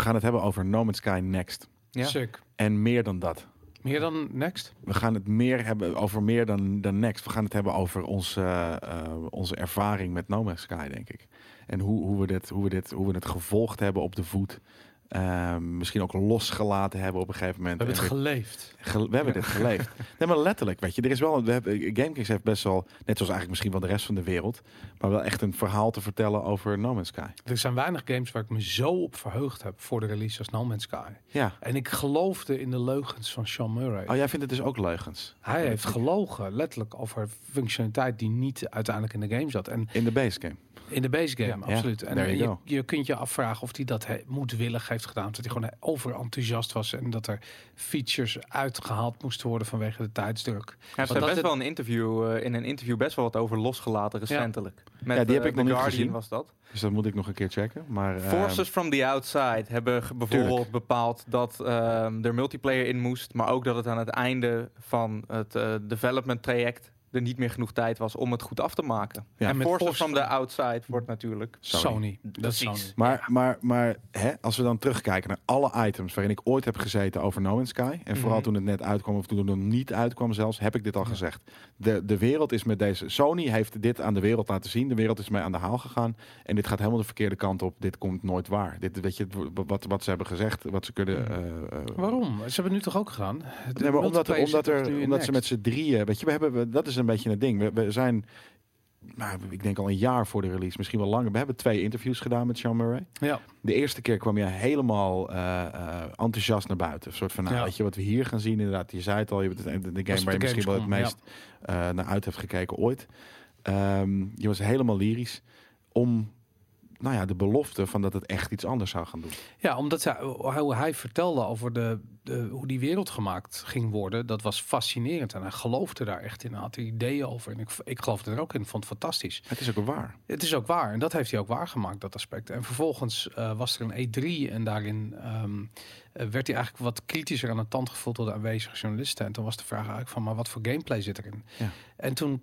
We gaan het hebben over No Man's Sky Next. Ja. Sick. En meer dan dat. Meer dan Next? We gaan het meer hebben over meer dan, dan Next. We gaan het hebben over onze, eh, onze ervaring met No Man's Sky, denk ik. En hoe, hoe, we dit, hoe, we dit, hoe we het gevolgd hebben op de voet. Ehm, misschien ook losgelaten hebben op een gegeven We moment. hebben het geleefd. ge- we hebben dit geleefd. Nee, maar letterlijk, weet je. Er is wel, we hebben, GameKings heeft best wel, net zoals eigenlijk misschien wel de rest van de wereld, maar wel echt een verhaal te vertellen over No Man's Sky. Er zijn weinig games waar ik me zo op verheugd heb voor de release als No Man's Sky. Ja. En ik geloofde in de leugens van Sean Murray. Oh, jij vindt het dus ook leugens? Hij heeft gelogen, letterlijk, over functionaliteit die niet uiteindelijk in de game zat. En In de base game. In de base game, Ja, absoluut. En je, je kunt je afvragen of hij dat he- moedwillig heeft gedaan. Dat hij gewoon overenthousiast was en dat er features uitgehaald moesten worden vanwege de tijdsdruk. Hij heeft er best het- wel een interview, eh, in een interview best wel wat over losgelaten recentelijk. Met, Ja, die heb eh, ik nog The niet Guardian gezien. was dat. Dus dat moet ik nog een keer checken. Maar, ehm, Forces from the outside hebben bijvoorbeeld bepaald dat ehm, er multiplayer in moest, maar ook dat het aan het einde van het eh, development traject er niet meer genoeg tijd was om het goed af te maken. Ja. en Forces from the outside wordt natuurlijk Sony. Sony. Dat is Sony. Maar, maar, maar hè, als we dan terugkijken naar alle items waarin ik ooit heb gezeten over No Man's Sky. En vooral Mhm. toen het net uitkwam, of toen het nog niet uitkwam zelfs, heb ik dit al gezegd. De, de wereld is met deze. Sony heeft dit aan de wereld laten zien. De wereld is mee aan de haal gegaan. En dit gaat helemaal de verkeerde kant op. Dit komt nooit waar. Dit weet je, wat, wat ze hebben gezegd, wat ze kunnen. Mhm. eh, eh, Waarom? Ze hebben het nu toch ook gedaan? De Nee, maar omdat, omdat, er, omdat ze met z'n drieën, weet je, we hebben, we- dat is een beetje het ding. We, we zijn, nou, ik denk al een jaar voor de release, misschien wel langer. We hebben twee interviews gedaan met Sean Murray. Ja, De eerste keer kwam je helemaal eh, eh, enthousiast naar buiten. Een soort van, nou, Ja. weet je wat we hier gaan zien? Inderdaad, je zei het al, je bent de, game waar je misschien wel het meest eh, naar uit hebt gekeken ooit. Ehm, je was helemaal lyrisch om, nou ja, de belofte van dat het echt iets anders zou gaan doen. ja omdat hij, hoe hij vertelde over de, de, hoe die wereld gemaakt ging worden, dat was fascinerend. En hij geloofde daar echt in. Hij had er ideeën over. En ik, ik geloofde er ook in. vond het fantastisch. Het is ook waar. Het is ook waar. En dat heeft hij ook waargemaakt, dat aspect. En vervolgens eh, was er een E3 en daarin ehm, eh, werd hij eigenlijk wat kritischer aan de tand gevoeld door de aanwezige journalisten. En toen was de vraag eigenlijk van, maar wat voor gameplay zit erin? Ja. En toen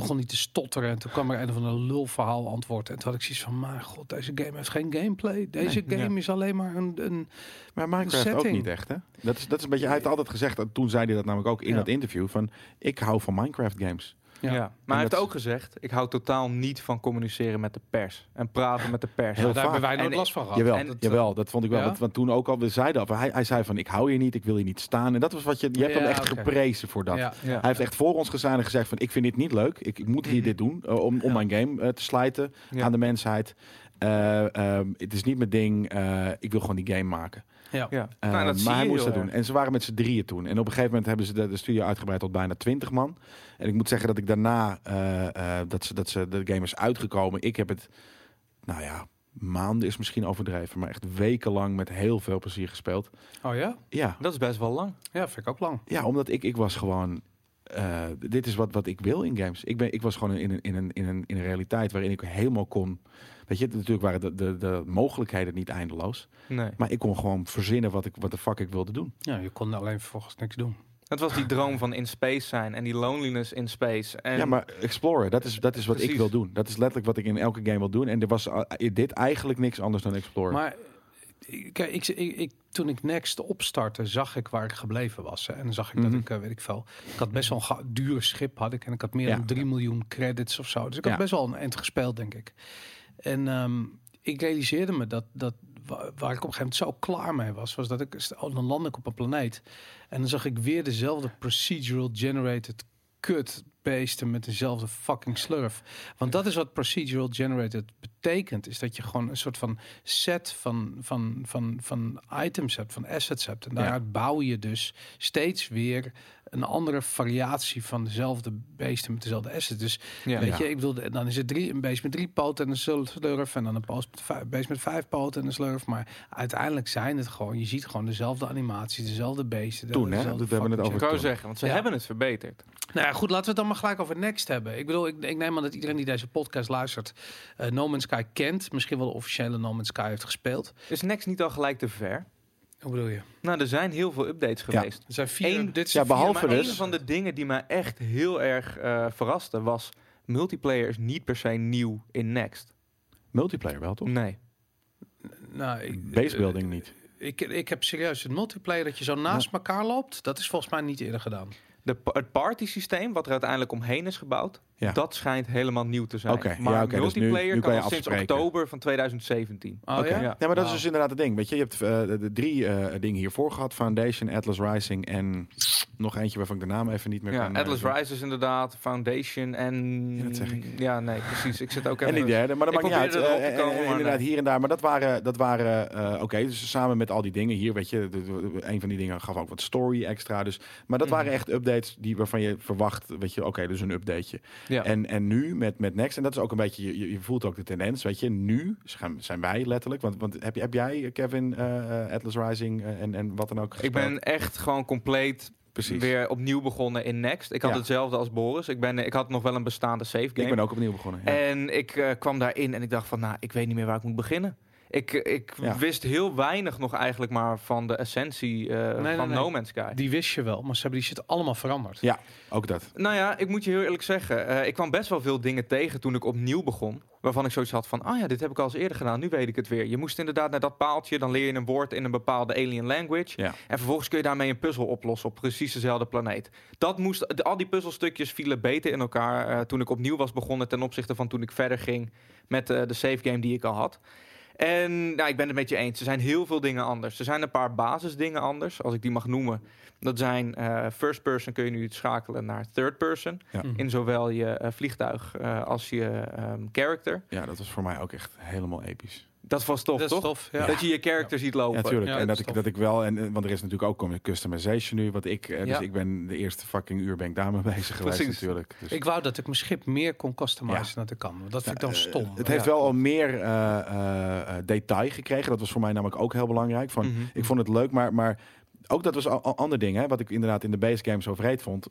begon hij te stotteren en toen kwam er een van een lulverhaal antwoord. En toen had ik zoiets van, maar god, deze game heeft geen gameplay. Deze Nee, game is alleen maar een... een Maar Minecraft ook niet echt, hè? Dat is, dat is een beetje, hij heeft altijd gezegd, en toen zei hij dat namelijk ook in Ja. dat interview, van ik hou van Minecraft games. Ja. Ja. Maar hij heeft ook gezegd, ik hou totaal niet van communiceren met de pers. En praten met de pers. Heel daar vaak. hebben wij nooit En- last van gehad. Jawel, en dat, jawel, dat vond ik wel. ja? Want, toen ook al, we zeiden al, hij, hij zei van ik hou hier niet, ik wil hier niet staan. En dat was wat je, je hebt hem Ja, echt geprezen voor dat. Ja. Ja. Hij heeft echt voor ons gestaan en gezegd van ik vind dit niet leuk. Ik, ik moet hier Mhm. dit doen eh, om, om Ja. mijn game eh, te slijten Ja. aan de mensheid. Eh, ehm, het is niet mijn ding, eh, ik wil gewoon die game maken. Ja. Ja. Eh, Nou, dat zie maar hij moest dat doen. En ze waren met z'n drieën toen. En op een gegeven moment hebben ze de, de studio uitgebreid tot bijna 20 man. En ik moet zeggen dat ik daarna, eh, eh, dat, ze, dat ze de game is uitgekomen. Ik heb het, nou ja, maanden is misschien overdreven. Maar echt wekenlang met heel veel plezier gespeeld. Oh ja? Ja, Dat is best wel lang. Ja, vind ik ook lang. ja omdat ik, ik was gewoon... eh, dit is wat, wat ik wil in games. Ik, ben, ik was gewoon in een, in, een, in, een, in een realiteit waarin ik helemaal kon... Weet je, natuurlijk waren de, de, de mogelijkheden niet eindeloos. Nee. Maar ik kon gewoon verzinnen wat ik wat de fuck ik wilde doen. Ja, je kon alleen vervolgens niks doen. Het was die droom van in space zijn en die loneliness in space. En ja, maar exploren, dat is, dat is wat ik wil doen. Dat is letterlijk wat ik in elke game wil doen. En er was uh, dit eigenlijk niks anders dan exploren. Maar eh, kijk, ik, ik, ik- toen ik Next opstartte, zag ik waar ik gebleven was. hè. En dan zag ik Mhm. dat ik, eh, weet ik veel, ik had best wel een ga- duur schip had ik. En ik had meer Ja. dan 3 miljoen credits of zo. Dus ik had Ja. best wel een eind gespeeld, denk ik. En ehm, ik realiseerde me dat, dat wa- waar ik op een gegeven moment zo klaar mee was, was dat ik, oh, dan land ik op een planeet. En dan zag ik weer dezelfde procedural generated kut beesten met dezelfde fucking slurf. Want dat is wat procedural generated betekent. Is dat je gewoon een soort van set van, van, van, van items hebt, van assets hebt. En daaruit bouw je dus steeds weer een andere variatie van dezelfde beesten met dezelfde assets. Dus ja. weet Ja. je, ik bedoel, dan is het drie, een beest met drie poten en een slurf. En dan een poot met vijf, beest met vijf poten en een slurf. Maar uiteindelijk zijn het gewoon, je ziet gewoon dezelfde animatie, dezelfde beesten. Toen, hè? dezelfde Dat hebben we het over Ik wou zeggen, want ze Ja. hebben het verbeterd. nou ja, goed, laten we het dan maar gelijk over Next hebben. Ik bedoel, ik, ik neem aan dat iedereen die deze podcast luistert, eh No Man's Sky kent. Misschien wel de officiële No Man's Sky heeft gespeeld. Is Next niet al gelijk te ver? Hoe bedoel je? Nou, er zijn heel veel updates geweest. Er zijn vier, Eén- dit is Ja, vier- behalve maar dus- een van de dingen die mij echt heel erg eh, verraste was... multiplayer is niet per se nieuw in Next. Multiplayer wel, toch? Nee. Nou, ik- Basebuilding niet. Ik, ik heb serieus het multiplayer dat je zo naast elkaar loopt. Dat is volgens mij niet eerder gedaan. De, pa- het party systeem, wat er uiteindelijk omheen is gebouwd, Ja. dat schijnt helemaal nieuw te zijn. Oké, maar ja, oké, dus nu- multiplayer nu kan je kan al sinds oktober van 2017. Oh ja? Ja. Ja, maar dat is dus inderdaad het ding. Weet je, je hebt eh, de, de drie eh, dingen hiervoor gehad: Foundation, Atlas Rising en nog eentje waarvan ik de naam even niet meer Ja, kan. eh, Atlas Rise is inderdaad, Foundation en... Ja, dat zeg ik. Ja, nee, precies. Ik zit ook En die derde, maar dat maakt niet uit. komen, maar inderdaad, nee. hier en daar. Maar dat waren, dat waren eh, oké, dus samen met al die dingen hier, weet je, de- de- een van die dingen gaf ook wat story extra. Dus, maar dat Mhm. waren echt updates die, waarvan je verwacht, weet je, oké, dus een updateje. Ja. En, en nu met, met Next, en dat is ook een beetje, je- je, voelt ook de tendens, weet je, nu zijn, wij letterlijk, want, want heb, heb jij, Kevin, eh, eh, Atlas Rising eh, en, en wat dan ook ik gespeeld? ben echt gewoon compleet Precies. weer opnieuw begonnen in Next. Ik had Ja. hetzelfde als Boris. Ik, ben, ik had nog wel een bestaande save game. Ik ben ook opnieuw begonnen. Ja. En ik eh, kwam daarin en ik dacht van, nou, ik weet niet meer waar ik moet beginnen. Ik, ik Ja. wist heel weinig nog eigenlijk maar van de essentie eh, nee, van nee. No Man's Sky. Die wist je wel, maar ze hebben die shit allemaal veranderd. Ja, ook dat. Nou ja, ik moet je heel eerlijk zeggen. eh, ik kwam best wel veel dingen tegen toen ik opnieuw begon. Waarvan ik zoiets had van, ah ja, dit heb ik al eens eerder gedaan. Nu weet ik het weer. Je moest inderdaad naar dat paaltje. Dan leer je een woord in een bepaalde alien language. Ja. En vervolgens kun je daarmee een puzzel oplossen op precies dezelfde planeet. Dat moest, al die puzzelstukjes vielen beter in elkaar eh, toen ik opnieuw was begonnen. Ten opzichte van toen ik verder ging met eh, de save game die ik al had. En nou, ik ben het met je eens. Er zijn heel veel dingen anders. Er zijn een paar basisdingen anders, als ik die mag noemen. Dat zijn eh, first person kun je nu schakelen naar third person. Ja. Mhm. In zowel je eh, vliegtuig eh, als je ehm, character. Ja, dat was voor mij ook echt helemaal episch. Dat was tof, dat is toch? tof. Ja. Dat je je character ziet lopen. Ja, tuurlijk. Ja, en dat ik, dat ik wel, en, want er is natuurlijk ook een customization nu, wat ik, eh, dus ik ben de eerste fucking uur ben ik daarmee bezig geweest Precies. natuurlijk. Dus, Ik wou dat ik mijn schip meer kon customizen Ja. dan dat ik kan. Dat vind ik dan eh, stom. Het Ja. heeft wel al meer eh, detail gekregen. Dat was voor mij namelijk ook heel belangrijk. Van, Mhm. Ik vond het leuk, maar, maar ook dat was al, al ander ding, hè, wat ik inderdaad in de base game zo vreed vond.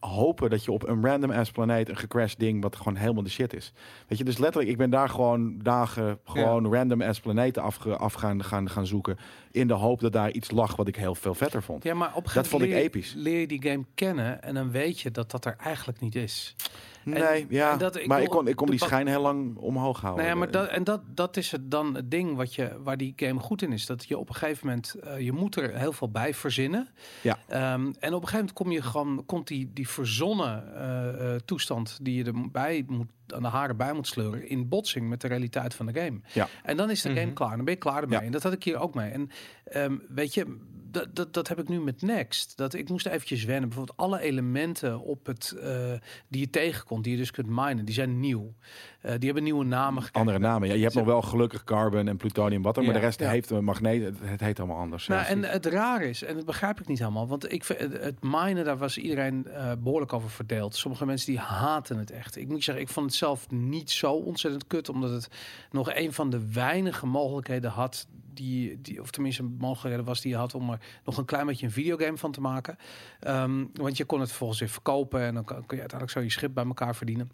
Hopen dat je op een random ass planeet een gecrashed ding wat gewoon helemaal de shit is. Weet je, dus letterlijk, ik ben daar gewoon dagen gewoon random ass planeten af, af gaan, gaan, gaan zoeken. In de hoop dat daar iets lag wat ik heel veel vetter vond. Ja, maar op Dat vond ik episch. leer, leer je die game kennen en dan weet je dat dat er eigenlijk niet is. Nee, ja, en dat- ik maar ik kon, ik kon die schijn heel lang omhoog houden. Nou ja, maar dat, en dat, dat is het dan het ding wat je, waar die game goed in is. Dat je op een gegeven moment, eh, je moet er heel veel bij verzinnen. Ja. Ehm, en op een gegeven moment kom je gewoon, komt die, die verzonnen eh, eh, toestand die je erbij moet, aan de haren bij moet sleuren, in botsing met de realiteit van de game. Ja. En dan is de game Mhm. klaar. Dan ben je klaar ermee. Ja. En dat had ik hier ook mee. En ehm, weet je, dat, dat, dat heb ik nu met Next. Dat ik moest eventjes wennen. Bijvoorbeeld alle elementen op het, eh, die je tegenkomt, die je dus kunt minen, die zijn nieuw. Eh, die hebben nieuwe namen gekregen. Andere namen. Ja, je hebt nog wel gelukkig carbon en plutonium wat er, maar de rest ja. heeft een magneet. Het, het heet allemaal anders. Nou, en het raar is, en dat begrijp ik niet helemaal, want ik vind het, het minen, daar was iedereen eh, behoorlijk over verdeeld. Sommige mensen die haten het echt. Ik moet zeggen, ik vond het zelf niet zo ontzettend kut, omdat het nog een van de weinige mogelijkheden had. Die, die, of tenminste mogelijkheden was die je had om er nog een klein beetje een videogame van te maken. Ehm, want je kon het vervolgens weer verkopen en dan kun je uiteindelijk zo je schip bij elkaar verdienen.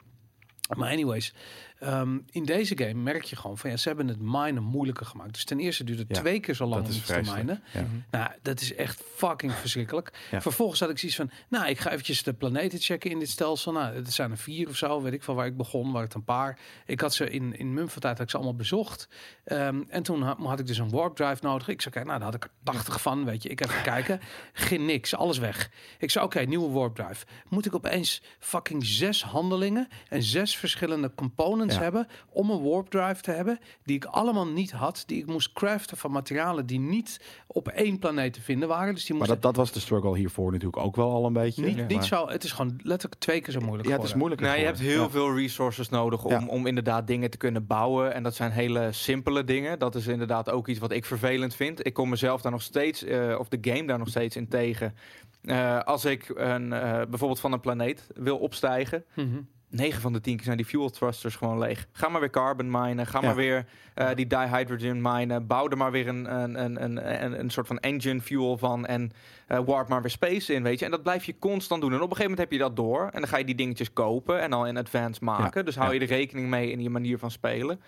Maar anyways, ehm, in deze game merk je gewoon van ja, ze hebben het minen moeilijker gemaakt. Dus ten eerste duurt het Ja, twee keer zo lang om iets te minen. Ja. Mhm. Nou, dat is echt fucking verschrikkelijk. Ja. Vervolgens had ik zoiets van, nou, ik ga eventjes de planeten checken in dit stelsel. Nou, het zijn er vier of zo, weet ik van waar ik begon, waar het een paar. Ik had ze in, in mum van tijd had ik ze allemaal bezocht. Ehm, en toen had, had ik dus een warp drive nodig. Ik zei, kijk, nou, daar had ik er 80 van, weet je. Ik even kijken. Geen niks, alles weg. Ik zei, oké, nieuwe warp drive. Moet ik opeens fucking zes handelingen en zes verschillende components Ja. hebben om een warp drive te hebben, die ik allemaal niet had, die ik moest craften van materialen die niet op één planeet te vinden waren. Dus die Maar moesten dat, dat was de struggle hiervoor natuurlijk ook wel al een beetje. niet, Ja. niet Maar- zo. Het is gewoon letterlijk twee keer zo moeilijk. Ja, het is moeilijker. Nou, je hebt heel Ja. veel resources nodig om, Ja. om inderdaad dingen te kunnen bouwen. En dat zijn hele simpele dingen. Dat is inderdaad ook iets wat ik vervelend vind. Ik kom mezelf daar nog steeds, eh, of de game daar nog steeds in tegen. Eh, als ik een, eh, bijvoorbeeld van een planeet wil opstijgen. Mhm. 9 van de 10 keer zijn die fuel thrusters gewoon leeg. Ga maar weer carbon minen. Ga Ja. maar weer eh, die dihydrogen minen. Bouw er maar weer een, een, een, een, een, soort van engine fuel van. En eh, warp maar weer space in, weet je. En dat blijf je constant doen. En op een gegeven moment heb je dat door. En dan ga je die dingetjes kopen en al in advance maken. Ja. Dus hou je er rekening mee in je manier van spelen.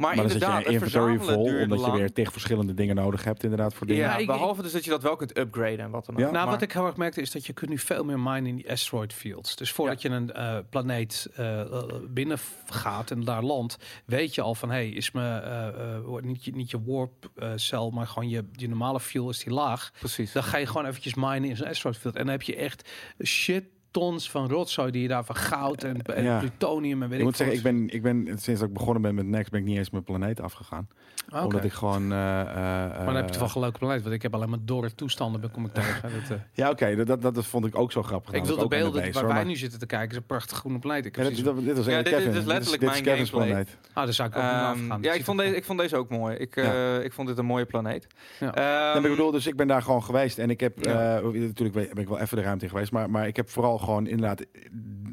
Maar, Maar dan zit je inderdaad, inventory vol, omdat je weer tegen verschillende dingen nodig hebt inderdaad voor dingen. Ja, behalve dus dat je dat wel kunt upgraden en wat dan ook. Ja. Nou, Maar- wat ik heel erg merkte is dat je kunt nu veel meer minen in die asteroid fields. Dus voordat je een eh, planeet eh, binnen gaat en daar landt, weet je al van, hey, is me eh, eh, wordt niet, je, niet je warp eh, cel, maar gewoon je, je normale fuel is die laag. Precies. Dan ga je gewoon eventjes minen in zo'n asteroid field. En dan heb je echt shit tons van rotzooi die je daar van goud en, en Ja. plutonium en weet Ik moet zeggen, ik ben, ik ben sinds dat ik begonnen ben met Next, ben ik niet eens mijn planeet afgegaan. Ah. Omdat ik gewoon. eh, eh, maar dan heb je eh, toch wel een leuke planeet, want ik heb alleen maar dorre toestanden, ben kom ik tegen. Dat, eh, Ja, oké, dat, dat, dat vond ik ook zo grappig. ik Daar wil de beelden waar hoor, wij maar- nu zitten te kijken, is een prachtig groene planeet. Ik Ja, dit, precies- dit, dit was Ja, dit- dit is letterlijk dit mijn Kevin's gameplay. planeet. Ah, daar zou ik ook Ehm, afgaan. ja, ik vond, deze, ik vond deze ook mooi. Ik, eh, ik vond dit een mooie planeet. Ja. Ehm, ik bedoel, dus ik ben daar gewoon geweest en ik heb eh, natuurlijk ben ik wel even de ruimte in geweest, maar, maar ik heb vooral gewoon inderdaad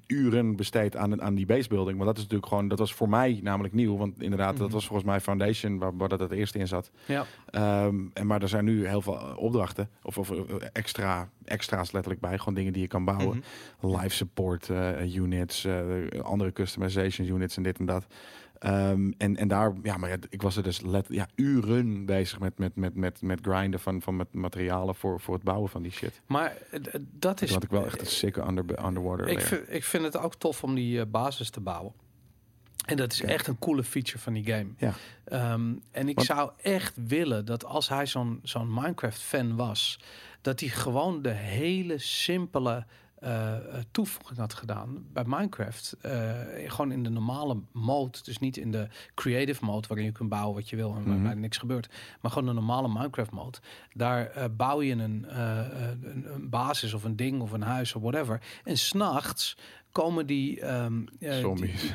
uren besteed aan, aan die basebuilding. Want dat is natuurlijk gewoon, dat was voor mij namelijk nieuw, want inderdaad, dat Mhm. was volgens mij Foundation waar, waar dat het eerste in zat. Ja. Ehm, en maar er zijn nu heel veel opdrachten of, of eh, extra extra's letterlijk bij, gewoon dingen die je kan bouwen. mhm. live support eh, units, eh, andere customization units en dit en dat. Ehm, en, en daar, ja, maar ja, ik was er dus let, ja, uren bezig met, met, met, met, met grinden van, van met materialen voor, voor het bouwen van die shit. Maar eh, dat is. Had ik wel echt een sikke under, underwater ik, vind, ik vind het ook tof om die eh, basis te bouwen. En dat is echt een coole feature van die game. Ja. Ehm, en ik Want- zou echt willen dat als hij zo'n zo'n Minecraft-fan was, dat hij gewoon de hele simpele eh, eh, toevoeging had gedaan bij Minecraft. Eh, gewoon in de normale mode, dus niet in de creative mode waarin je kunt bouwen wat je wil en Mhm. niks gebeurt, maar gewoon de normale Minecraft mode. Daar bouw je een, een, een basis of een ding of een huis of whatever. En s'nachts komen die,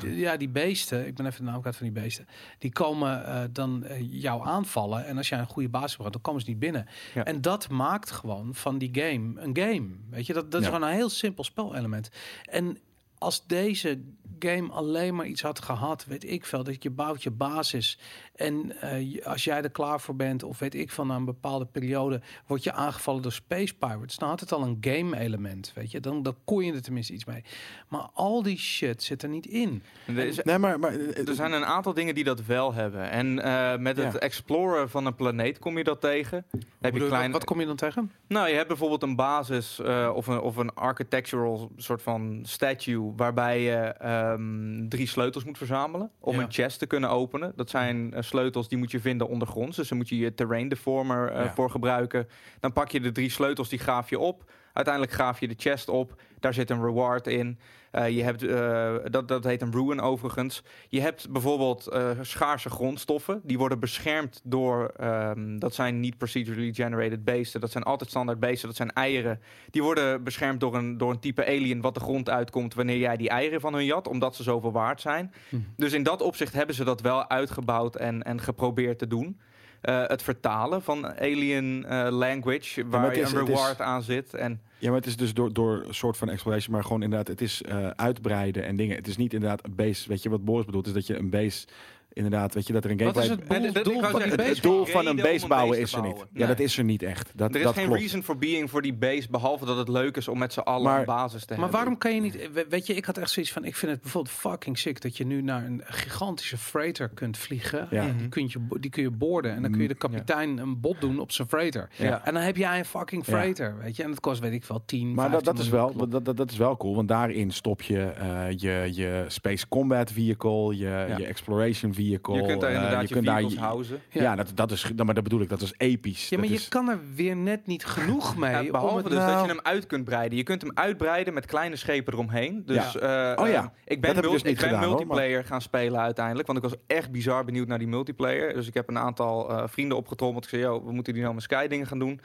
die- ja, die beesten, ik ben even de naam van die beesten, die komen eh, dan eh, jou aanvallen. En als jij een goede basis hebt, dan komen ze niet binnen. Ja. En dat maakt gewoon van die game een game. Weet je, dat, dat is gewoon een heel simpel spelelement. En als deze game alleen maar iets had gehad, weet ik veel, dat je bouwt je basis en eh, als jij er klaar voor bent of weet ik van na een bepaalde periode word je aangevallen door space pirates, dan had het al een game element, weet je, dan, dan kon je er tenminste iets mee. Maar al die shit zit er niet in. Er, is- Nee, maar, maar eh, er zijn een aantal dingen die dat wel hebben. En eh, met het Ja. exploren van een planeet kom je dat tegen. Heb je klein, Wat kom je dan tegen? Nou, je hebt bijvoorbeeld een basis eh, of, een, of een architectural soort van statue waarbij je ehm, drie sleutels moet verzamelen om Ja. een chest te kunnen openen. Dat zijn sleutels die moet je vinden ondergronds, dus daar moet je je terrain deformer eh, Ja. voor gebruiken. Dan pak je de drie sleutels, die graaf je op. Uiteindelijk graaf je de chest op. Daar zit een reward in. Eh, je hebt, eh, dat, dat heet een ruin overigens. Je hebt bijvoorbeeld eh, schaarse grondstoffen. Die worden beschermd door... ehm, dat zijn niet procedurally generated beesten. Dat zijn altijd standaard beesten. Dat zijn eieren. Die worden beschermd door een, door een type alien... wat de grond uitkomt wanneer jij die eieren van hun jat. Omdat ze zoveel waard zijn. Hm. Dus in dat opzicht hebben ze dat wel uitgebouwd en, en geprobeerd te doen. Eh, het vertalen van alien eh, language, waar je is- een is- reward aan zit. En Ja, maar het is dus door, door een soort van exploration, maar gewoon inderdaad, het is eh, uitbreiden en dingen. Het is niet inderdaad een base, weet je wat Boris bedoelt, is dat je een base, inderdaad, weet je, dat er een Wat gameplay... is het doel, dat- van zeggen, die het, base? het doel van een base bouwen is er niet. Ja, dat is er niet echt. Dat, er is dat geen klopt. reason for being voor die base, behalve dat het leuk is om met z'n allen Maar- een basis te Maar hebben. waarom kan je niet... we- Weet je, ik had echt zoiets van... Ik vind het bijvoorbeeld fucking sick dat je nu naar een gigantische freighter kunt vliegen. Ja. En die, kun je, die kun je boorden. En dan kun je de kapitein een bot doen op zijn freighter. Ja. En dan heb jij een fucking Ja. freighter, weet je. En dat kost, weet ik wel, 10, Maar dat, dat, is 15 wel, dat, dat, dat is wel cool, want daarin stop je eh, je, je Space Combat Vehicle, je, Ja. je Exploration Vehicle. Je kunt daar eh, inderdaad je, kunt daar vehicles houden. Ja, Ja. dat, dat is, maar dat bedoel ik, dat is episch. Ja, maar dat je is, kan er weer net niet genoeg mee. Ja, behalve dus dat nou- je hem uit kunt breiden. Je kunt hem uitbreiden met kleine schepen eromheen. Dus, Ja. eh, Oh ja, eh, ik ben, dat heb ik mul- dus niet ik ben gedaan, hoor, multiplayer gaan spelen uiteindelijk. Want ik was echt bizar benieuwd naar die multiplayer. Dus ik heb een aantal eh, vrienden opgetrommeld. Ik zei, yo, we moeten die nou met Sky dingen gaan doen.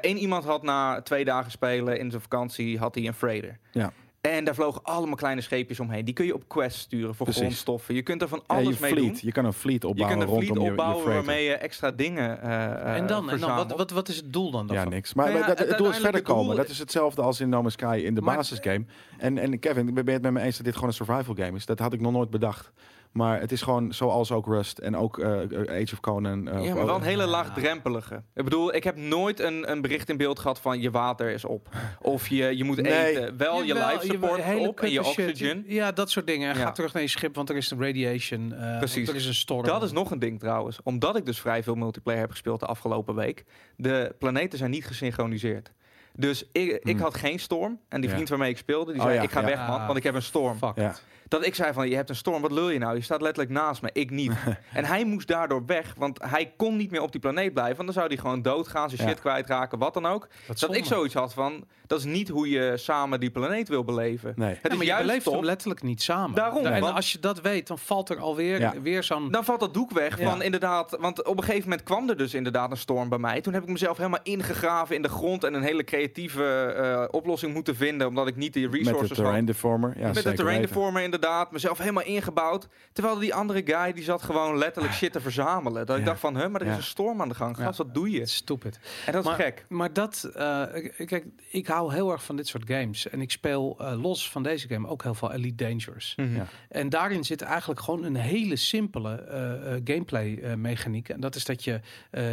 Eén iemand had na twee dagen spelen in zijn vakantie had hij een freighter. Ja. En daar vlogen allemaal kleine scheepjes omheen. Die kun je op quest sturen voor Precies. grondstoffen. Je kunt er van ja, je alles mee fleet. doen. Je kan een fleet Je opbouwen kunt een fleet rondom je, je opbouwen waarmee je extra dingen eh En dan, en dan wat, wat, wat is het doel dan Ja, daarvan? niks. Maar Nou ja, dat, het, het doel is verder doel- komen. Dat is hetzelfde als in No Man's Sky in de basisgame. En, en Kevin, ben je het met me eens dat dit gewoon een survival game is? Dat had ik nog nooit bedacht. Maar het is gewoon zoals ook Rust en ook eh, Age of Conan. eh, Ja, maar wel een hele laagdrempelige. Ik bedoel, ik heb nooit een, een bericht in beeld gehad van je water is op. Of je, je moet Nee. eten. Wel je life support op en je oxygen. Ja, dat soort dingen. Ja. Ga terug naar je schip, want er is radiation. eh, Precies. Er is een storm. Dat is nog een ding trouwens. Omdat ik dus vrij veel multiplayer heb gespeeld de afgelopen week. De planeten zijn niet gesynchroniseerd. Dus ik, ik Hmm. had geen storm. En die Ja. vriend waarmee ik speelde, die Oh zei ja, ik ga ja. weg man, want ik heb een storm. Fuck Ja. it. Dat ik zei van, je hebt een storm, wat lul je nou? Je staat letterlijk naast me, ik niet. en hij moest daardoor weg, want hij kon niet meer op die planeet blijven. Want dan zou hij gewoon doodgaan, zijn Ja. shit kwijtraken, wat dan ook. Wat Dat ik zoiets had van, dat is niet hoe je samen die planeet wil beleven. Nee. Het Ja, is maar je juist beleeft hem letterlijk niet samen. Daarom, En want- als je dat weet, dan valt er alweer Ja. weer zo'n... Dan valt dat doek weg Ja. van inderdaad, want op een gegeven moment kwam er dus inderdaad een storm bij mij. Toen heb ik mezelf helemaal ingegraven in de grond en een hele creatieve eh, oplossing moeten vinden, omdat ik niet die Met de resources had. terrain deformer. Ja, met de terrain deformer inderdaad, mezelf helemaal ingebouwd. Terwijl die andere guy, die zat gewoon letterlijk shit te verzamelen. Dat ik dacht van, huh, maar er is een storm aan de gang. Gast, wat doe je? Stupid. En dat is gek. Maar dat, ik- kijk, ik hou heel erg van dit soort games. En ik speel eh, los van deze game ook heel veel Elite Dangerous. Ja. En daarin zit eigenlijk gewoon een hele simpele eh, gameplay mechaniek. En dat is dat je,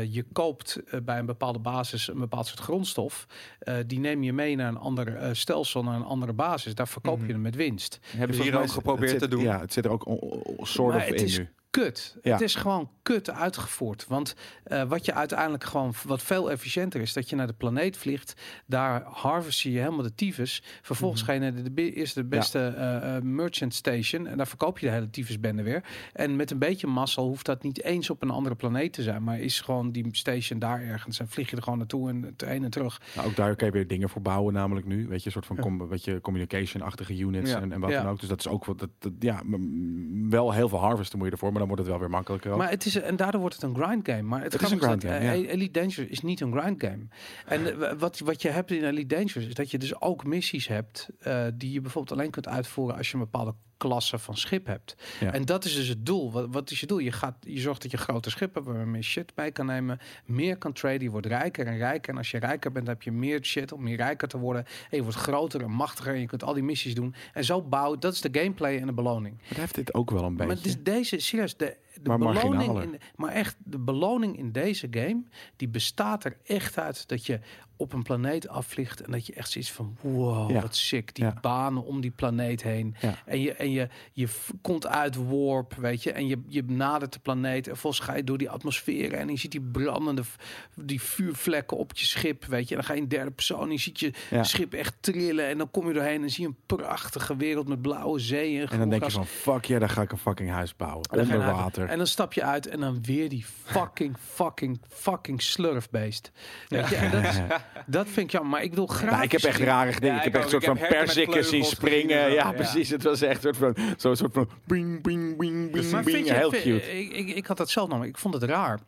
je koopt bij een bepaalde basis een bepaald soort grondstof. Die neem je mee naar een ander stelsel, naar een andere basis. Daar verkoop je Mhm. hem met winst. Hebben ze hier ook geprobeerd te doen. Ja, het zit er ook soort of in nu. Kut. Ja. Het is gewoon kut uitgevoerd. Want eh, wat je uiteindelijk gewoon wat veel efficiënter is, dat je naar de planeet vliegt, daar harvest je helemaal de tyfus. Vervolgens Mhm. ga je naar de, eerste de beste eh, eh, merchant station en daar verkoop je de hele tyfusbende weer. En met een beetje mazzel hoeft dat niet eens op een andere planeet te zijn, maar is gewoon die station daar ergens en vlieg je er gewoon naartoe en te heen en terug. Nou, ook daar kan je weer dingen voor bouwen, namelijk nu. Weet je, een soort van com weet je, communication-achtige units en, en wat dan ook. Dus dat is ook wat, dat, dat- ja, wel heel veel harvesten moet je ervoor, maar dan wordt het wel weer makkelijker. ook. Maar het is en daardoor wordt het een grind game. Maar het, Het is een dat, grind game, eh, Elite Dangerous is niet een grind game. En eh, wat, wat je hebt in Elite Dangerous is dat je dus ook missies hebt eh, die je bijvoorbeeld alleen kunt uitvoeren als je een bepaalde klasse van schip hebt. Ja. En dat is dus het doel. Wat, wat is je doel? Je, gaat, je zorgt dat je grote schippen waar je meer shit bij kan nemen, meer kan traden, je wordt rijker en rijker. En als je rijker bent, heb je meer shit om meer rijker te worden. En je wordt groter en machtiger en je kunt al die missies doen. En zo bouwen, dat is de gameplay en de beloning. Het heeft dit ook wel een beetje. Maar het is deze, serieus, de, de Maar beloning in, maar echt, de beloning in deze game, die bestaat er echt uit dat je op een planeet afvliegt en dat je echt zoiets van, wow, Ja. wat sick, die Ja. banen om die planeet heen. Ja. En je, en je, je komt uit warp, weet je, en je, je nadert de planeet en volgens ga je door die atmosfeer en je ziet die brandende, die vuurvlekken op je schip, weet je. En dan ga je in derde persoon en je ziet je schip echt trillen en dan kom je doorheen en zie je een prachtige wereld met blauwe zee en, En dan denk je van, fuck ja, daar ga ik een fucking huis bouwen. Onder naar- En dan stap je uit en dan weer die fucking, fucking, fucking slurfbeest. Je? En dat, is- dat vind ik jammer. Maar ik bedoel graag. Nou, ik heb echt rare dingen. Ja, ik ik heb echt een soort van perzikken zien springen. Ja, ja. precies. Het was echt een soort van, zo'n soort van bing, bing, bing, bing, bing. je, Heel cute. Ik, ik, ik had dat zelf namelijk. Ik vond het raar.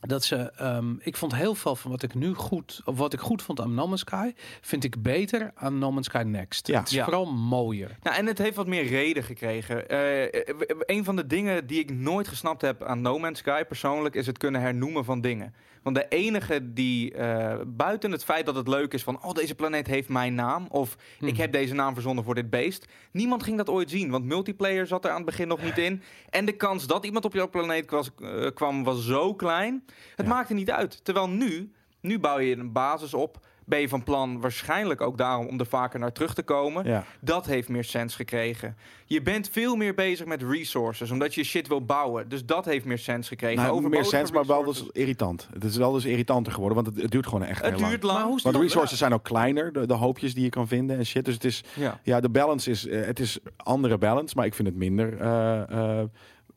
Dat ze, ehm, ik vond heel veel van wat ik nu goed, of wat ik goed vond aan No Man's Sky, vind ik beter aan No Man's Sky Next. Ja. Het is Ja. vooral mooier. Nou, en het heeft wat meer reden gekregen. Eh, eh, een van de dingen die ik nooit gesnapt heb aan No Man's Sky persoonlijk is het kunnen hernoemen van dingen. Want de enige die eh, buiten het feit dat het leuk is van, oh deze planeet heeft mijn naam of ik Mhm. heb deze naam verzonnen voor dit beest, niemand ging dat ooit zien, want multiplayer zat er aan het begin nog niet in. En de kans dat iemand op jouw planeet was, eh, kwam was zo klein. Het Ja. maakte niet uit. Terwijl nu, nu bouw je een basis op. Ben je van plan waarschijnlijk ook daarom om er vaker naar terug te komen. Ja. Dat heeft meer sens gekregen. Je bent veel meer bezig met resources, omdat je shit wil bouwen. Dus dat heeft meer sens gekregen. Nou, meer Overbodige sens, maar wel dus irritant. Het is wel dus irritanter geworden, want het, het duurt gewoon echt heel Het lang. duurt lang. Maar hoe Want resources zijn ook kleiner, de, de hoopjes die je kan vinden en shit. Dus het is, Ja. ja, de balance is, eh, het is andere balance, maar ik vind het minder. eh, eh,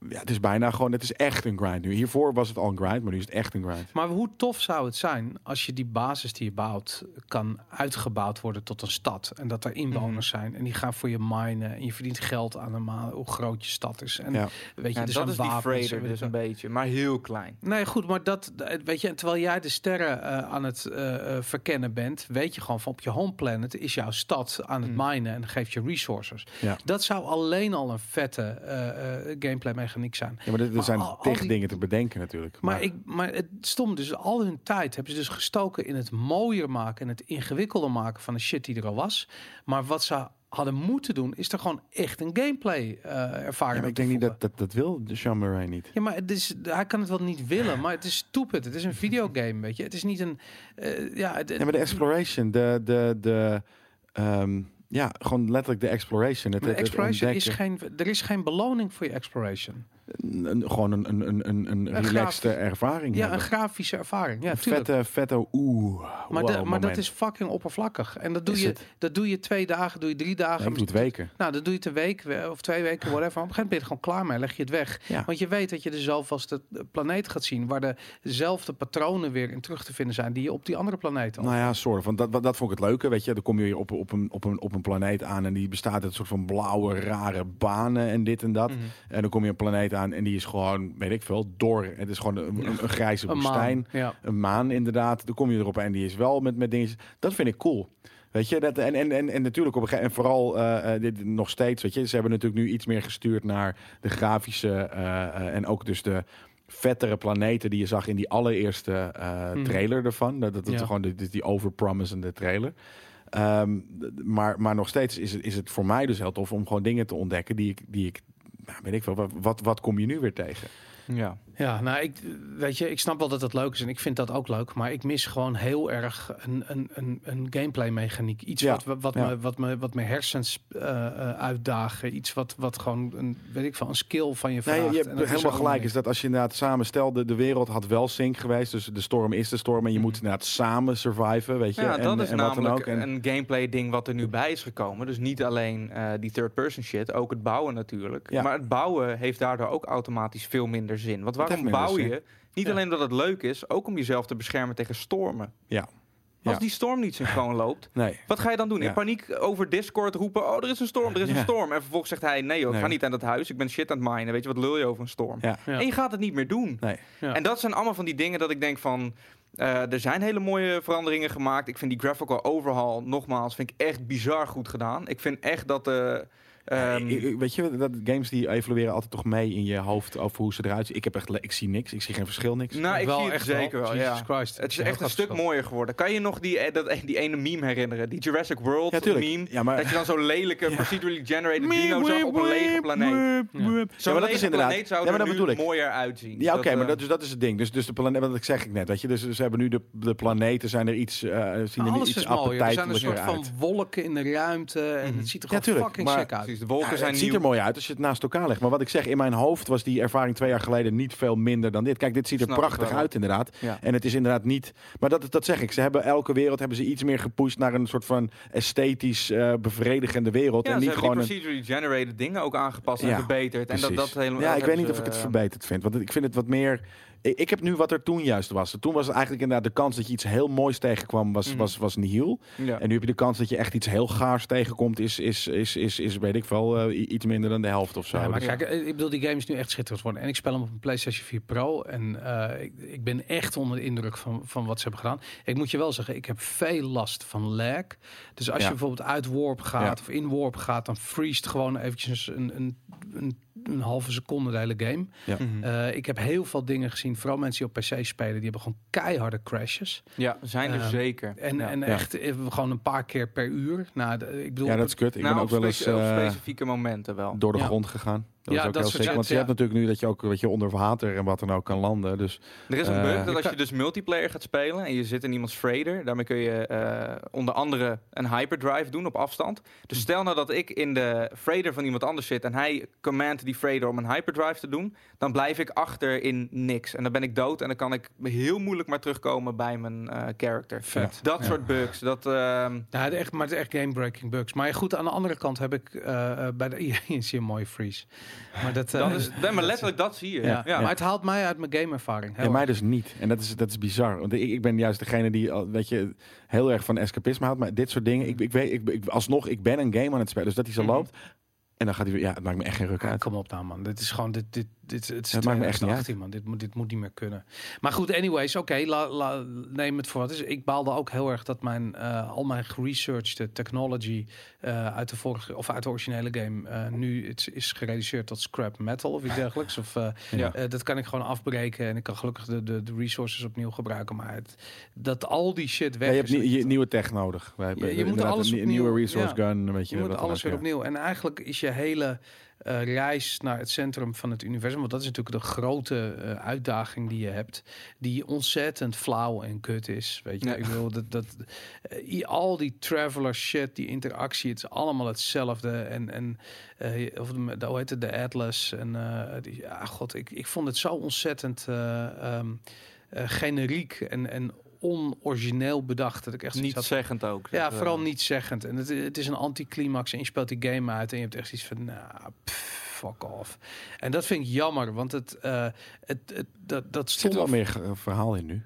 ja, het is bijna gewoon, het is echt een grind nu. Hiervoor was het al een grind, maar nu is het echt een grind. Maar hoe tof zou het zijn als je die basis die je bouwt kan uitgebouwd worden tot een stad en dat er inwoners Mhm. zijn en die gaan voor je minen en je verdient geld aan een ma- hoe groot je stad is en Ja. weet je Ja, dus dat is die wapens dus een beetje, maar heel klein. Nee, goed, maar dat eh, weet je, en terwijl jij de sterren eh, aan het eh, eh, verkennen bent, weet je gewoon van op je home planet is jouw stad aan het Mm. minen en geeft je resources. Ja. Dat zou alleen al een vette eh, eh, mechaniek zijn. Ja, maar er, Maar zijn al- al tig die- dingen te bedenken natuurlijk. Maar, ik, maar het stom, dus al hun tijd hebben ze dus gestoken in het mooier maken en het ingewikkelder maken van de shit die er al was. Maar wat ze hadden moeten doen, is er gewoon echt een gameplay eh ervaring. Ja, ik denk niet dat, dat dat wil de Sean Murray niet. Ja, maar het is, hij kan het wel niet willen, maar het is stupid. Het is een videogame, weet je. Het is niet een... eh, ja, het, Ja, maar de exploration, de, de, de, ehm, ja, gewoon letterlijk de exploration. Het, exploration is geen... Er is geen beloning voor je exploration. Een- gewoon een, een, een, een, relaxte ervaring Ja, hebben. een grafische ervaring. Ja, vette, vette oeh. Maar, wow, de- maar dat is fucking oppervlakkig. En dat doe, Is je, het? dat doe je twee dagen, doe je drie dagen. Nee, ik doe het weken. Nou, dan doe je het een week we- of twee weken, whatever. Op een gegeven moment ben je gewoon klaar mee. Leg je het weg. Ja. Want je weet dat je er zelf als de planeet gaat zien... waar dezelfde patronen weer in terug te vinden zijn... die je op die andere planeten Nou ja, soort van. Dat, dat, dat vond ik het leuke. Weet je, dan kom je op, op, een, op, een, op een planeet aan en die bestaat uit een soort van blauwe, rare banen en dit en dat. Mhm. En dan kom je een planeet aan en die is gewoon, weet ik veel, dor. Het is gewoon een, een, een grijze Een woestijn. maan. Ja. Een maan, inderdaad. Dan kom je erop en die is wel met, met dingen. Dat vind ik cool. Weet je, dat, en, en, en, en natuurlijk op een gegeven en vooral eh, eh, dit nog steeds, weet je, ze hebben natuurlijk nu iets meer gestuurd naar de grafische eh, en ook dus de vettere planeten die je zag in die allereerste Mhm. trailer ervan. Dat, dat, dat Ja. gewoon die, die- die overpromisende trailer. Ehm, maar, maar nog steeds is het, is het voor mij dus heel tof om gewoon dingen te ontdekken die ik, die ik nou, weet ik wel, wat, wat, kom je nu weer tegen? Ja. Ja, nou, ik, weet je, ik snap wel dat het leuk is en ik vind dat ook leuk. Maar ik mis gewoon heel erg een, een, een, een gameplay mechaniek. Iets Ja, wat, wat, ja. me, wat, me, wat mijn hersens eh, eh, uitdagen. Iets wat, wat gewoon, een, weet ik veel, een skill van je vraagt. Nee, je hebt is helemaal gelijk. Is dat als je inderdaad samen stelt, de, de wereld had wel sync geweest. Dus de storm is de storm. En je Mhm. moet inderdaad samen surviven, weet je. Ja, en, dat is en wat dan namelijk ook. En, een gameplay ding wat er nu bij is gekomen. Dus niet alleen eh, die third person shit, ook het bouwen natuurlijk. Ja. Maar het bouwen heeft daardoor ook automatisch veel minder zin. Want waarom bouw zin. je? Niet Ja. alleen dat het leuk is, ook om jezelf te beschermen tegen stormen. Ja. Als Ja. die storm niet synchroon loopt, nee. wat ga je dan doen? Ja. In paniek over Discord roepen, oh er is een storm, er is Ja. een storm. En vervolgens zegt hij, nee joh, ik Nee. ga niet aan dat huis, ik ben shit aan het minen. Weet je, wat lul je over een storm? Ja. Ja. En je gaat het niet meer doen. Nee. Ja. En dat zijn allemaal van die dingen dat ik denk van... eh, er zijn hele mooie veranderingen gemaakt. Ik vind die graphical overhaul, nogmaals, vind ik echt bizar goed gedaan. Ik vind echt dat de... ehm, Ik- weet je, dat games die evalueren altijd toch mee in je hoofd over hoe ze eruit zien. Ik heb echt, ik zie niks. Ik zie geen verschil, niks. nou, ik Wel zie het echt zeker wel, Jesus ja. Christ. Het is echt dat een stuk verschil. mooier geworden. Kan je nog die, eh, dat, die ene meme herinneren? Die Jurassic World Ja, meme? Ja, maar- Dat je dan zo'n lelijke, Ja. procedurally generated dino zag op een lege planeet. Ja. Zo'n Ja, maar dat lege is inderdaad. planeet zou Ja, maar er dat nu bedoel ik. mooier uitzien. Ja, oké, maar eh, dat, dus dat is het ding. Dus, dus de planeet, wat ik zeg ik net, weet je. Dus ze hebben nu de, de planeten zijn er iets, eh zien er iets is mooi. Er zijn een soort uit. van wolken in de ruimte. En Mhm. het ziet er gewoon fucking sick uit. De wolken Ja, zijn het ziet er mooi uit als je het naast elkaar legt. Maar wat ik zeg, in mijn hoofd was die ervaring twee jaar geleden niet veel minder dan dit. Kijk, dit ziet er Snap prachtig uit inderdaad. Ja. En het is inderdaad niet... Maar dat, dat zeg ik. Ze hebben elke wereld hebben ze iets meer gepusht naar een soort van esthetisch eh, bevredigende wereld. Ja, en ze niet hebben gewoon die procedurally generated dingen ook aangepast en verbeterd. En dat, dat helemaal, ja, ik weet niet of ik het eh, verbeterd vind. Want ik vind het wat meer... Ik, ik heb nu wat er toen juist was. Toen was het eigenlijk inderdaad de kans dat je iets heel moois tegenkwam, was, Mhm. was, was nihil. Ja. En nu heb je de kans dat je echt iets heel gaars tegenkomt, is, is, is, is, is weet ik wel, eh, iets minder dan de helft of zo. Ja, maar Dus- kijk, eh, ik bedoel, die game is nu echt schitterend geworden. En ik speel hem op een PlayStation 4 Pro. En eh, ik, ik ben echt onder de indruk van, van wat ze hebben gedaan. Ik moet je wel zeggen, ik heb veel last van lag. Dus als Ja. je bijvoorbeeld uit warp gaat of in warp gaat, dan freest gewoon eventjes een, een, een, een halve seconde de hele game. Mhm. Eh, ik heb heel veel dingen gezien, vooral mensen die op PC spelen, die hebben gewoon keiharde crashes. ja, zijn er eh, zeker. En, ja. en echt eh, gewoon een paar keer per uur. Nou, de- ik bedoel, ja, dat is kut. Ik nou, ben ook wel eens eh, specifieke momenten wel. door de Ja. grond gegaan. Dat Ja, is ook dat heel soort sick. Want je hebt natuurlijk nu dat je ook weet je, onder water en wat dan ook kan landen. Dus Er is een Eh, bug dat als je dus multiplayer gaat spelen en je zit in iemands freighter, daarmee kun je eh, onder andere een hyperdrive doen op afstand. Dus Hm. stel nou dat ik in de freighter van iemand anders zit en hij command die freighter om een hyperdrive te doen, dan blijf ik achter in niks. En dan ben ik dood en dan kan ik heel moeilijk maar terugkomen bij mijn eh, character. vet. Dat Ja. soort bugs, dat... ehm, Ja, het echt, maar het is echt game-breaking bugs. Maar goed, aan de andere kant heb ik bij de hier zie je een mooie freeze. Maar dat, eh, dat is, nee, maar letterlijk dat zie je. ja. Ja. maar het haalt mij uit mijn gameervaring. ja, mij dus niet. En dat is, dat is bizar. Want ik, ik ben juist degene die al, weet je, heel erg van escapisme houdt. Maar dit soort dingen, ik, ik weet, ik, ik, alsnog, ik ben een game aan het spelen. Dus dat hij zo Mhm. loopt. En dan gaat hij weer, ja, het maakt me echt geen ruk Ja, uit. kom op nou man. Dit is gewoon, dit, dit, dit, het is Het maakt me echt niet 2018, man. Dit moet, dit moet niet meer kunnen. Maar goed, anyways, oké, neem het voor wat het is. Ik baalde ook heel erg dat mijn, eh, al mijn geresearchde technology eh, uit de vorige, of uit de originele game, eh, nu het is gereduceerd tot scrap metal of iets dergelijks. Of, Ja. dat kan ik gewoon afbreken en ik kan gelukkig de, de, de resources opnieuw gebruiken. Maar het, dat al die shit Ja, weg je hebt is, nie- je, nieuwe tech nodig. Wij hebben je moet inderdaad alles een, nie- opnieuw- nieuwe resource ja. gun. Weet je, Je moet alles weer ja. opnieuw. En eigenlijk is je hele eh, reis naar het centrum van het universum, want dat is natuurlijk de grote eh, uitdaging die je hebt, die ontzettend flauw en kut is. Weet je, Ja. ik bedoel dat, dat eh, al die traveler shit, die interactie, het is allemaal hetzelfde. En en of de, de- hoe heet het, de Atlas en die, ja, god, ik, ik vond het zo ontzettend eh, ehm, eh, generiek en en onorigineel bedacht dat ik echt Niet had zeggend ook. ja, Dat, eh, vooral niet zeggend. En het, het is een anticlimax en je speelt die game uit en je hebt echt iets van, nou, pff, fuck off. En dat vind ik jammer, want het, eh, het, het dat, dat Er zit stond wel meer verhaal in nu.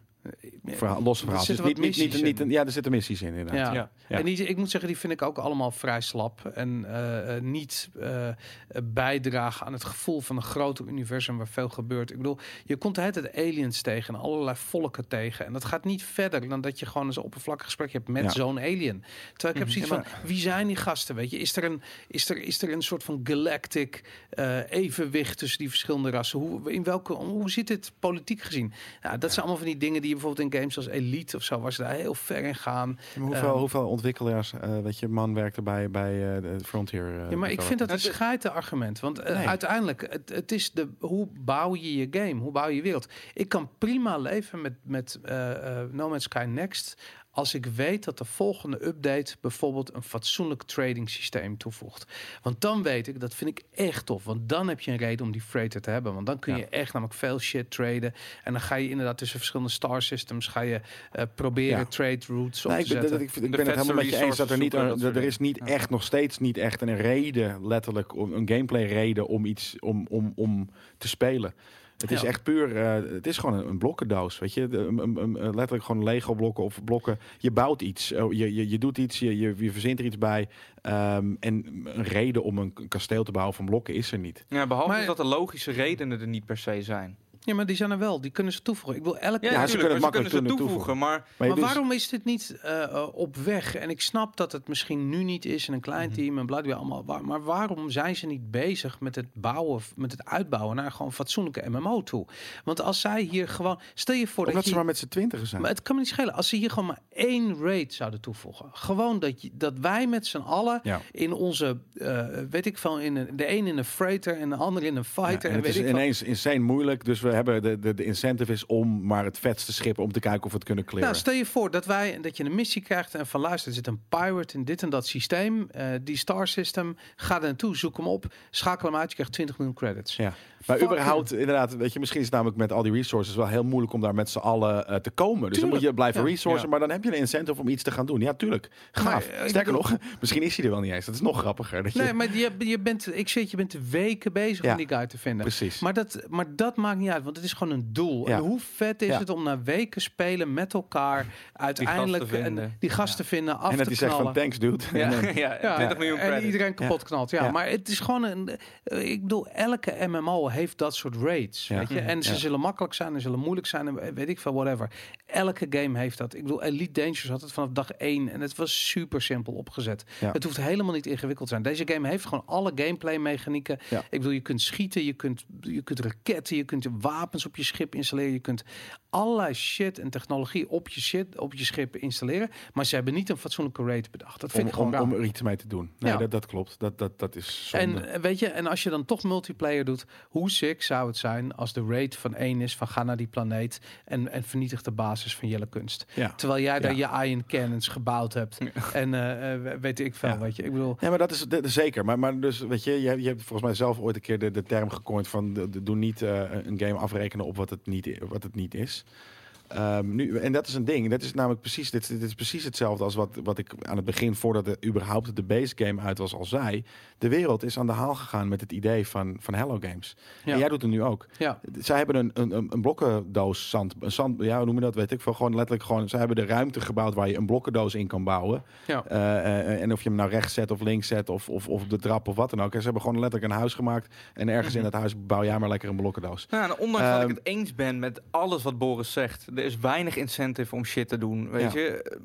Verhaal, los er verhaal. Dus niet, niet, niet, niet, ja, er zitten missies in inderdaad. Ja. Ja. Ja. En die, ik moet zeggen, die vind ik ook allemaal vrij slap. En eh, eh, niet eh, eh, bijdragen aan het gevoel van een groter universum waar veel gebeurt. Ik bedoel, je komt het aliens tegen en allerlei volken tegen. En dat gaat niet verder dan dat je gewoon eens een oppervlakkig gesprek hebt met Ja. zo'n alien. Terwijl ik heb Mhm. zoiets van, wie zijn die gasten? Weet je, is er een, is er, is er een soort van galactic eh, evenwicht tussen die verschillende rassen? Hoe, in welke, hoe zit dit politiek gezien? Ja, dat zijn allemaal van die dingen die je bijvoorbeeld in games als Elite of zo, waar ze daar heel ver in gaan. Maar hoeveel, Ehm, hoeveel ontwikkelaars, eh weet je, man werkte bij, bij eh, Frontier? eh, Ja, maar ik vind dat een Het is- scheite argument. Want Nee. uiteindelijk, het, het is de, hoe bouw je je game? Hoe bouw je je wereld? Ik kan prima leven met, met eh, eh, No Man's Sky Next... als ik weet dat de volgende update bijvoorbeeld een fatsoenlijk trading systeem toevoegt. Want dan weet ik, dat vind ik echt tof. Want dan heb je een reden om die freighter te hebben. Want dan kun Ja. je echt namelijk veel shit traden. En dan ga je inderdaad tussen verschillende star systems... ga je eh, proberen Ja. trade routes op Nee, te ik ben, zetten. dat, ik, vind- ik De ben het helemaal met je eens dat er niet, er, dat er is niet Ja. echt nog steeds niet echt een reden, letterlijk, om een gameplay reden om iets om, om, om te spelen. Het is Ja. echt puur, eh, het is gewoon een, een blokkendoos, weet je, De- een- een- letterlijk gewoon Lego blokken of blokken. Je bouwt iets, Oh, je, je, je doet iets, je, je, je verzint er iets bij. Ehm, en een reden om een kasteel te bouwen van blokken is er niet. Ja, behalve Maar- dat de logische redenen er niet per se zijn. Ja, maar die zijn er wel. Die kunnen ze toevoegen. Ik wil elke Ja, ze natuurlijk, kunnen makkelijk ze kunnen toevoegen. Maar Maar, doet- waarom is dit niet eh, eh, op weg? En ik snap dat het misschien nu niet is in een klein Mhm. team en bla bla, allemaal. Maar waarom zijn ze niet bezig met het bouwen, met het uitbouwen naar gewoon fatsoenlijke MMO toe? Want als zij hier gewoon, stel je voor Omdat dat ze je, maar met z'n twintigen zijn. maar het kan me niet schelen als ze hier gewoon maar één raid zouden toevoegen. Gewoon dat, je, dat wij met z'n allen Ja. in onze, eh, weet ik veel, in de een in een freighter en de ander in een Ja, fighter. en en het weet is ik veel. ineens insane moeilijk, dus we hebben de, de, de incentive is om maar het vetste schippen om te kijken of we het kunnen clearen. Nou, stel je voor dat wij dat je een missie krijgt en van luister, er zit een pirate in dit en dat systeem, eh, die star system, ga er naartoe, zoek hem op, schakel hem uit, je krijgt 20 miljoen credits. Ja. Maar überhaupt, inderdaad, weet je, misschien is het namelijk met al die resources wel heel moeilijk om daar met z'n allen eh, te komen. Dus dan moet je blijven Ja. resourcen, maar dan heb je een incentive om iets te gaan doen. Ja, tuurlijk. Gaaf. Maar, eh, Sterker bedoel- nog, misschien is hij er wel niet eens. Dat is nog grappiger. Dat je, Nee, maar je, je bent, ik zit, je bent weken bezig om die guy te vinden. Precies. Maar dat, maar dat maakt niet uit, want het is gewoon een doel. En hoe vet is het om na weken spelen met elkaar uiteindelijk gasten vinden. en die gasten vinden, af en dat te hij zegt knallen. van thanks dude. Ja. Ja, Ja, 20 miljoen en iedereen kapot knalt. Ja, Ja. maar het is gewoon een. eh, Ik bedoel, elke MMO heeft dat soort raids. Ja. Weet je? En ze Ja. zullen makkelijk zijn, en zullen moeilijk zijn, en weet ik veel, whatever. Elke game heeft dat. Ik bedoel, Elite Dangerous had het vanaf dag één en het was super simpel opgezet. Ja. Het hoeft helemaal niet ingewikkeld te zijn. Deze game heeft gewoon alle gameplay mechanieken. Ik bedoel, je kunt schieten, je kunt, je kunt raketten, je kunt wapens op je schip installeren, je kunt allerlei shit en technologie op je shit, op je schip installeren. Maar ze hebben niet een fatsoenlijke raid bedacht. Dat vind om, ik gewoon om, raar. om er iets mee te doen. Nee, dat, dat klopt. Dat, dat, dat is zonde. En weet je, en als je dan toch multiplayer doet, hoe sick zou het zijn als de rate van één is van ga naar die planeet en, en vernietig de basis van Jelle Kunst. ja. Terwijl jij daar Ja. je iron cannons gebouwd hebt. En eh, eh, weet ik veel, weet je. Ik bedoel, Ja, maar dat is, is zeker. Maar, maar dus, weet je, je, hebt- je hebt volgens mij zelf ooit een keer de, de term gecoind van de, de- doe niet eh, een game afrekenen op wat het niet, wat het niet is. Ehm, nu, en dat is een ding. Dat is namelijk precies, dit, dit is precies hetzelfde als wat, wat ik aan het begin, voordat het überhaupt de base game uit was, al zei. De wereld is aan de haal gegaan met het idee van, van Hello Games. Ja. En jij doet het nu ook. Ja. Zij hebben een, een, een- blokkendoos zand, een zand, ja, hoe noem je dat? Weet ik veel. Gewoon letterlijk gewoon. Zij hebben de ruimte gebouwd waar je een blokkendoos in kan bouwen. Ja. Eh, eh, en of je hem nou rechts zet of links zet of, of, of de trap of wat dan ook. En ze hebben gewoon letterlijk een huis gemaakt. En ergens Mhm. in dat huis bouw jij maar lekker een blokkendoos. Nou, en ondanks dat ik Ehm, het eens ben met alles wat Boris zegt, er is weinig incentive om shit te doen, weet Ja. je.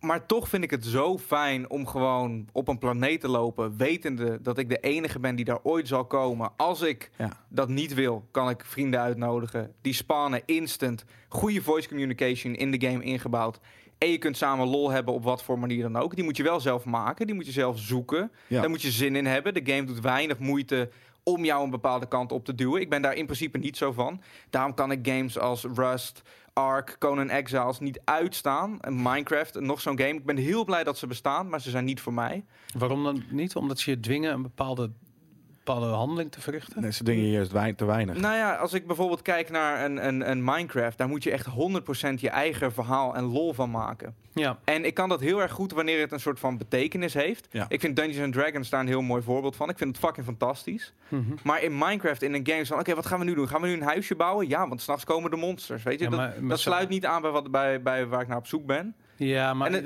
Maar toch vind ik het zo fijn om gewoon op een planeet te lopen, wetende dat ik de enige ben die daar ooit zal komen. Als ik Ja. dat niet wil, kan ik vrienden uitnodigen. Die spannen instant. Goede voice communication in de game ingebouwd. En je kunt samen lol hebben op wat voor manier dan ook. Die moet je wel zelf maken. Die moet je zelf zoeken. Ja. Daar moet je zin in hebben. De game doet weinig moeite om jou een bepaalde kant op te duwen. Ik ben daar in principe niet zo van. Daarom kan ik games als Rust, Ark, Conan Exiles niet uitstaan. En Minecraft, nog zo'n game. Ik ben heel blij dat ze bestaan, maar ze zijn niet voor mij. Waarom dan niet? Omdat ze je dwingen een bepaalde, bepaalde handeling te verrichten? Nee, ze dingen juist wei- te weinig. Nou ja, als ik bijvoorbeeld kijk naar een, een, een Minecraft, daar moet je echt 100% je eigen verhaal en lol van maken. Ja. En ik kan dat heel erg goed wanneer het een soort van betekenis heeft. Ja. Ik vind Dungeons and Dragons daar een heel mooi voorbeeld van. Ik vind het fucking fantastisch. Mhm. Maar in Minecraft, in een game, is van oké, wat gaan we nu doen? Gaan we nu een huisje bouwen? Ja, want s'nachts komen de monsters. Weet je, Ja, dat, maar- dat sluit niet aan bij, wat, bij, bij waar ik naar op zoek ben. Ja, maar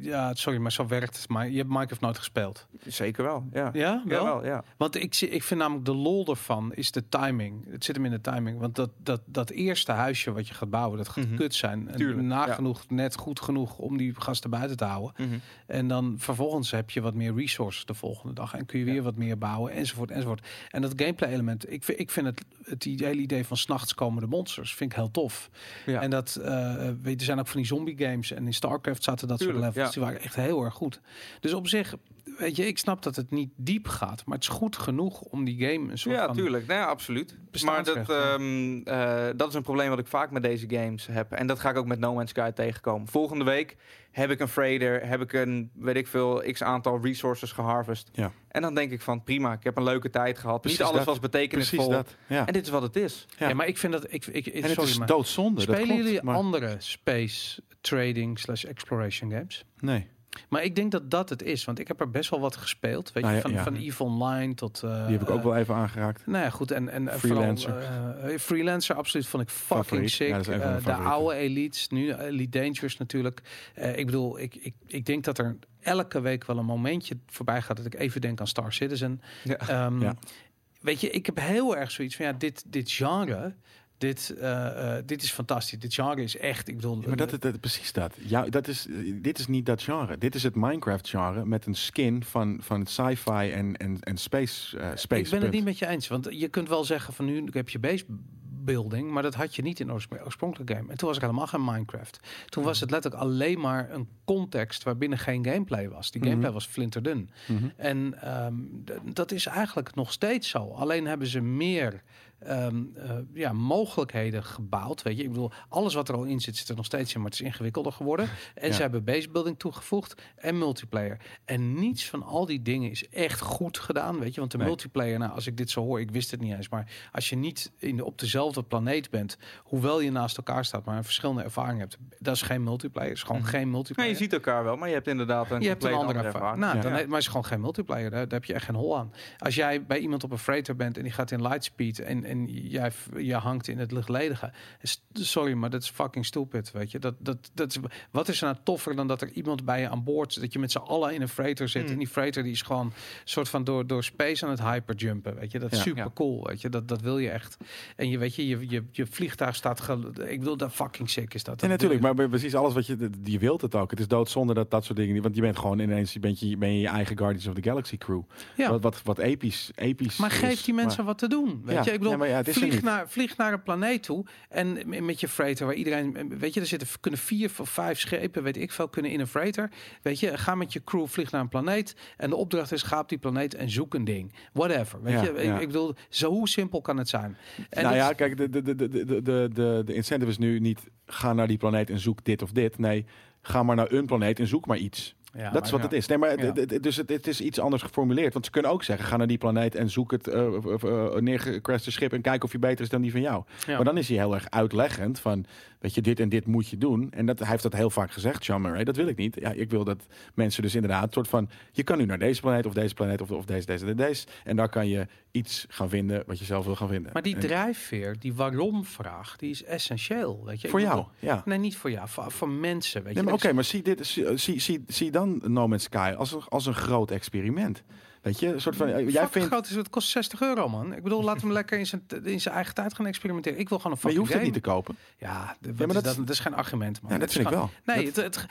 ja, sorry, maar zo werkt het. Maar je hebt Minecraft nooit gespeeld. Zeker wel, ja. Ja, wel? Ja. Want ik, zie- ik vind namelijk de lol ervan is de timing. Het zit hem in de timing. Want dat, dat, dat eerste huisje wat je gaat bouwen, dat gaat Mhm. kut zijn. En Tuurlijk, nagenoeg, net goed genoeg om die gasten buiten te houden. Mhm. En dan vervolgens heb je wat meer resources de volgende dag. En kun je weer Ja. wat meer bouwen, enzovoort, enzovoort. En dat gameplay element, ik, vind- ik vind het, het hele idee van s'nachts komen de monsters, vind ik heel tof. En dat, eh, weet je, er zijn ook van die zombie games. En in StarCraft zaten dat soort Tuurlijk, levels. ja. Die waren echt heel erg goed. Dus op zich, weet je, ik snap dat het niet diep gaat. Maar het is goed genoeg om die game een soort Ja, van... tuurlijk. Nee, absoluut. Maar dat, ehm, eh, dat is een probleem wat ik vaak met deze games heb. En dat ga ik ook met No Man's Sky tegenkomen. Volgende week heb ik een freighter, heb ik een, weet ik veel, x aantal resources geharvest. Ja. En dan denk ik van, prima, ik heb een leuke tijd gehad. Precies Niet alles dat. was betekenisvol. Precies dat. Ja. En dit is wat het is. Ja. Ja. maar ik vind dat... Ik, ik, En het sorry, is maar doodzonde. dat spelen klopt, jullie maar- andere space trading slash exploration games? Nee. Maar ik denk dat dat het is, want ik heb er best wel wat gespeeld. Weet Nou je, ja, van, ja. van EVE Online tot... eh, Die heb ik ook wel even aangeraakt. Nou ja, goed. En, en Freelancer. Vooral, eh, freelancer, absoluut, vond ik fucking Favoriet. sick. Ja, Eh, de oude elites, nu Elite Dangerous natuurlijk. Ik bedoel, ik, ik, ik denk dat er elke week wel een momentje voorbij gaat dat ik even denk aan Star Citizen. Ja. Ehm, Ja. Weet je, ik heb heel erg zoiets van ja, dit, dit genre. Dit, eh, eh, dit is fantastisch. Dit genre is echt. Ik bedoel, Ja, maar dat, dat, precies dat. Ja, dat is, eh, dit is niet dat genre. Dit is het Minecraft-genre met een skin van, van sci-fi en, en, en space, eh space. ik ben het niet met je eens. Want je kunt wel zeggen van nu heb je base building, maar dat had je niet in oorspronkelijke game. En toen was ik helemaal geen Minecraft. Toen was het letterlijk alleen maar een context waarbinnen geen gameplay was. Die gameplay Mhm. was flinterdun. Mhm. En ehm, dat is eigenlijk nog steeds zo. Alleen hebben ze meer ehm, eh, ja, mogelijkheden gebouwd. Weet je, ik bedoel, alles wat er al in zit, zit er nog steeds in, maar het is ingewikkelder geworden. En Ja. ze hebben basebuilding toegevoegd en multiplayer. En niets van al die dingen is echt goed gedaan. Weet je, want de Nee. multiplayer, nou, als ik dit zo hoor, ik wist het niet eens, maar als je niet in de, op dezelfde planeet bent, hoewel je naast elkaar staat, maar een verschillende ervaring hebt, dat is geen multiplayer. is gewoon Mhm. geen Nee, multiplayer. je ziet elkaar wel, maar je hebt inderdaad een Je hebt een andere ervaring. Nou, Ja. dan, Ja. maar het is gewoon geen multiplayer. Daar, daar heb je echt geen hol aan. Als jij bij iemand op een freighter bent en die gaat in lightspeed en, en jij je hangt in het luchtledige. Sorry, maar dat is fucking stupid, weet je. Dat, dat, dat is, wat is er nou toffer dan dat er iemand bij je aan boord zit, dat je met z'n allen in een freighter zit Hmm. en die freighter die is gewoon soort van door, door space aan het hyperjumpen, weet je. Dat is Ja. super Ja. cool, weet je. Dat, dat wil je echt. En je weet je, je, je, je vliegtuig staat, ik bedoel, dat fucking sick is dat. Dat natuurlijk. Maar precies alles wat je... Je wilt het ook. Het is doodzonde dat dat soort dingen... niet- Want je bent gewoon ineens... Je bent je, ben je je eigen Guardians of the Galaxy crew. Ja. Wat, wat, wat episch, episch Maar geef die mensen Maar- wat te doen. Weet Ja, je, ik bedoel, maar ja, het is vlieg, naar, vlieg naar een planeet toe en met je freighter waar iedereen, weet je, er zitten kunnen vier of vijf schepen, weet ik veel, kunnen in een freighter. Weet je, ga met je crew, vlieg naar een planeet en de opdracht is ga op die planeet en zoek een ding. Whatever, weet ja, je. Ik, ik, bedoel, zo hoe simpel kan het zijn? En nou ja, kijk, de, de, de, de, de, de, de incentive is nu niet ga naar die planeet en zoek dit of dit. Nee, ga maar naar een planeet en zoek maar iets ja, dat is wat het is. Nee, maar Ja. dus het, het is iets anders geformuleerd. Want ze kunnen ook zeggen: ga naar die planeet en zoek het uh, uh, schip en kijk of je beter is dan die van jou. Maar dan is hij heel erg uitleggend van weet je, dit en dit moet je doen. En dat, hij heeft dat heel vaak gezegd, Murray. Dat wil ik niet. Ja, ik wil dat mensen dus inderdaad een soort van... Je kan nu naar deze planeet of deze planeet of, of deze, deze, deze, deze. En daar kan je iets gaan vinden wat je zelf wil gaan vinden. Maar die En drijfveer, die waarom-vraag, die is essentieel. Weet je? voor jou, ja. Nee, niet voor jou, voor, voor mensen. Weet je? maar oké, Dus- maar zie, dit, zie, zie, zie, zie dan No Man's Sky als als een groot experiment. Weet je, een soort van... eh, Jij Fucking vindt... groot is, het kost 60 euro, man. Ik bedoel, laat hem lekker in zijn, in zijn eigen tijd gaan experimenteren. Ik wil gewoon een Maar je fucking hoeft het niet te kopen. Ja, de, maar wat is dat- dat, dat is geen argument, man. Ja, dat vind ik wel. Nee, Dat- het,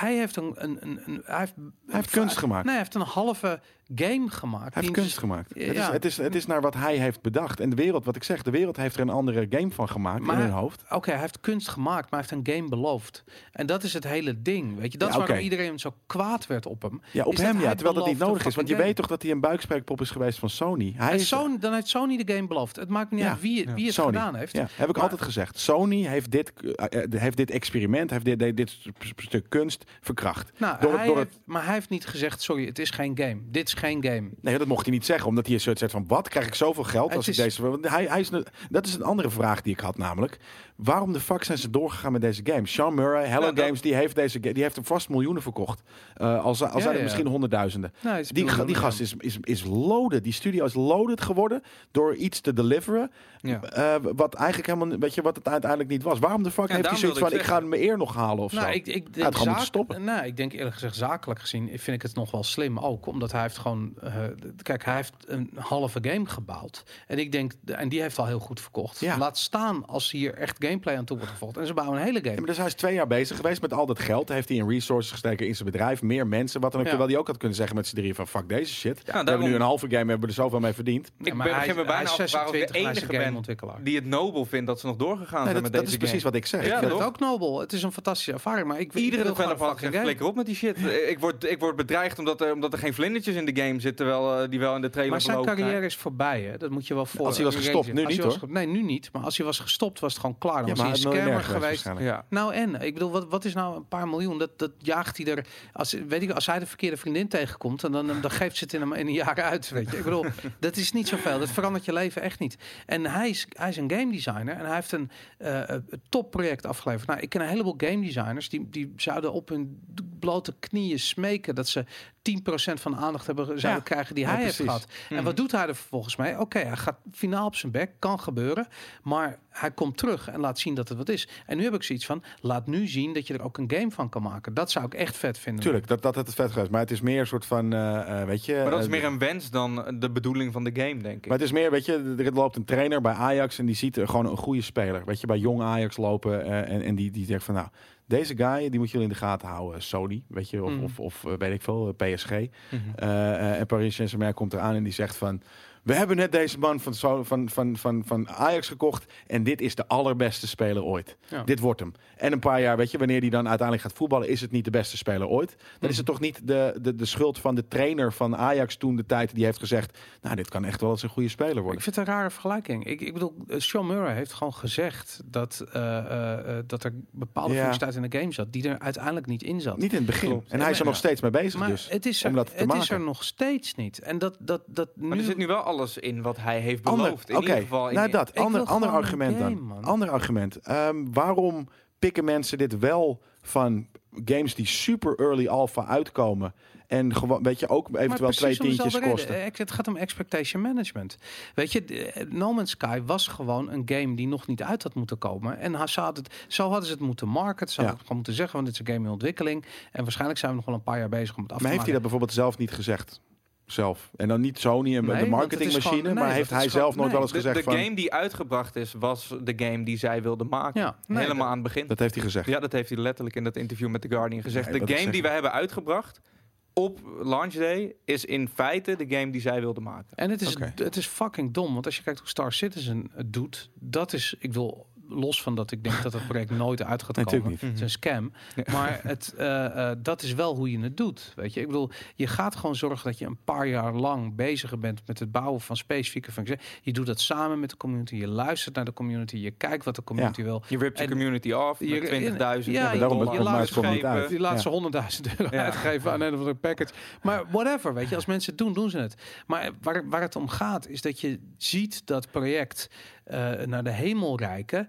hij heeft een, een, een, een hij heeft, Hij heeft kunst gemaakt. Nee, hij heeft een halve game gemaakt. Hij heeft kunst gemaakt. Ja. Het, is, het, is, het is naar wat hij heeft bedacht. En de wereld, wat ik zeg, de wereld heeft er een andere game van gemaakt Maar- in hun hoofd. Oké, hij heeft kunst gemaakt, maar hij heeft een game beloofd. En dat is het hele ding, weet je. Dat Ja, is waarom iedereen zo kwaad werd op hem. Ja, op dat hem ja, terwijl dat niet nodig is. Want je weet toch dat hij een buikspreekpop is geweest van Sony. Hij En is Sony, dan heeft Sony de game beloofd. Het maakt me niet Ja. uit wie, wie het Sony. gedaan heeft. Ja, heb ik Maar- altijd gezegd. Sony heeft dit, eh, eh, heeft dit experiment, heeft dit, dit, dit stuk kunst verkracht. Nou, Door het- hij door het- maar hij heeft niet gezegd, sorry, het is geen game. Dit is geen game. Nee, dat mocht hij niet zeggen, omdat hij een soort zegt van, wat krijg ik zoveel geld Het als ik deze... Hij, hij is, dat is een andere vraag die ik had namelijk. Waarom de fuck zijn ze doorgegaan met deze game? Sean Murray, Hello Ja, Games, die heeft, deze, die heeft hem vast miljoenen verkocht. Eh als als Ja, zijn er misschien honderdduizenden. Nou, Die, die gast is, is, is loaded. Die studio is loaded geworden door iets te deliveren. Ja. eh, wat eigenlijk helemaal, weet je, wat het uiteindelijk niet was. Waarom de fuck Ja, heeft hij zoiets van, ik ik ga mijn eer nog halen of Nou, zo? ik, ik denk zaak- stoppen. Nou, ik denk eerlijk gezegd zakelijk gezien vind ik het nog wel slim ook, omdat hij heeft gewoon, eh, kijk, hij heeft een halve game gebouwd en ik denk, en die heeft al heel goed verkocht. Ja. Laat staan als hier echt gameplay aan toe wordt gevolgd en ze bouwen een hele game. Ja, maar dus hij is twee jaar bezig geweest met al dat geld. Heeft hij in resources gesteken in zijn bedrijf. Meer mensen. Wat dan ook. Ja. Terwijl hij ook had kunnen zeggen met z'n drieën van fuck deze shit. we hebben nu een halve game, hebben we er zoveel mee verdiend. Ja, Ik maar ben- hij, begin me hij bijna is af te vragen of ik de 26 en hij is enige een ben gameontwikkelaar. Die het nobel vindt dat ze nog doorgegaan Nee, zijn dat, met dat deze is precies wat ik zeg. Ja, Ik vind toch? het ook nobel. Het is een fantastische ervaring, maar ik, ik Iedere wil gewoon developer fucking flikker op met die shit. Eh, ik, word, ik word bedreigd omdat er, omdat er geen vlindertjes in de game zitten, terwijl eh, die wel in de trailer Maar zijn carrière is voorbij, hè? Dat moet je wel voor. Als hij was gestopt, nu Als hij niet, was hoor. Nee, nu niet. Maar als hij was gestopt, was het gewoon klaar. Dan Ja, was maar hij een scammer geweest. Nou en, ik bedoel, wat, wat is nou een paar miljoen? Dat, dat jaagt hij er. Als, weet ik, als hij de verkeerde vriendin tegenkomt, en dan, dan geeft ze het in een, in een jaar uit. Weet je, ik bedoel, dat is niet zoveel. Dat verandert je leven echt niet. En hij is, hij is een game designer en hij heeft een eh, een topproject afgeleverd. Nou, ik ken een heleboel game designers die, die zouden op hun blote knieën smeken dat ze 10% van de aandacht hebben zouden Ja. krijgen die Ja, hij heeft gehad. En Mhm. wat doet hij er vervolgens mee? Oké, hij gaat finaal op zijn bek, kan gebeuren. Maar hij komt terug en laat zien dat het wat is. En nu heb ik zoiets van, laat nu zien dat je er ook een game van kan maken. Dat zou ik echt vet vinden. Tuurlijk, dat, dat het vet geweest. Maar het is meer een soort van, eh, eh, weet je... Maar dat is eh, meer een wens dan de bedoeling van de game, denk ik. Maar het is meer, weet je, er loopt een trainer bij Ajax en die ziet er gewoon een goede speler. Weet je, bij jong Ajax lopen eh, en, en die, die zegt van, nou, deze guy, die moet jullie in de gaten houden. Sony, weet je, of, Mm. of, of weet ik veel, PSG. Mhm. Eh, eh, en Paris Saint-Germain komt eraan en die zegt van... We hebben net deze man van, van, van, van, van Ajax gekocht. En dit is de allerbeste speler ooit. Ja. Dit wordt hem. En een paar jaar, weet je, wanneer hij dan uiteindelijk gaat voetballen, is het niet de beste speler ooit. Dan is het toch niet de, de, de schuld van de trainer van Ajax toen de tijd die heeft gezegd. Nou, dit kan echt wel eens een goede speler worden. Ik vind het een rare vergelijking. Ik, ik bedoel, eh, Sean Murray heeft gewoon gezegd dat, eh, eh, dat er bepaalde Ja. functionaliteit in de game zat die er uiteindelijk niet in zat. Niet in het begin. Klopt. En hij is er Nee, nog steeds mee bezig maar dus. het is om er, dat te het is er nog steeds niet. En dat, dat, dat nu... Maar er zit nu wel alles in wat hij heeft Ander- beloofd. in Oké, ieder geval. In, nou dat. Ander, ander argument game, dan. man. Ander argument. Ehm, waarom pikken mensen dit wel van games die super early alpha uitkomen en gewoon, weet je, ook eventueel Maar twee tientjes kosten? reden. Eh, Het gaat om expectation management. Weet je, de- No Man's Sky was gewoon een game die nog niet uit had moeten komen. En ha- ze hadden het, zo hadden ze het moeten marketen. Ze hadden Ja. het gewoon moeten zeggen, want dit is een game in ontwikkeling. En waarschijnlijk zijn we nog wel een paar jaar bezig om het af Maar te heeft hij dat maken. bijvoorbeeld zelf niet gezegd? Zelf. En dan niet Sony en Nee, de marketingmachine, nee, maar heeft hij gewoon- zelf nooit nee. wel eens de, gezegd de van... game die uitgebracht is, was de game die zij wilden maken. Ja, nee, Helemaal dat- aan het begin. Dat heeft hij gezegd. Ja, dat heeft hij letterlijk in dat interview met The Guardian gezegd. Nee, de game die we hebben uitgebracht op launch day is in feite de game die zij wilden maken. En het is, Oké. het is fucking dom. Want als je kijkt hoe Star Citizen het doet, dat is, ik wil los van dat ik denk dat het project nooit uit gaat komen. natuurlijk niet. Het is een scam. Maar het, eh, eh, dat is wel hoe je het doet. Weet je, ik bedoel, je gaat gewoon zorgen dat je een paar jaar lang bezig bent met het bouwen van specifieke functies. Je doet dat samen met de community. Je luistert naar de community. Je kijkt wat de community wil. Je ript de community af Je- met 20.000 Ja, daarom je, komt je mij laat ze uit. Je laat Ja. ze 100.000 euro Ja. uitgeven aan een of andere package. Maar whatever, weet je. Als mensen het doen, doen ze het. Maar waar, waar het om gaat, is dat je ziet dat project eh, naar de hemel reiken.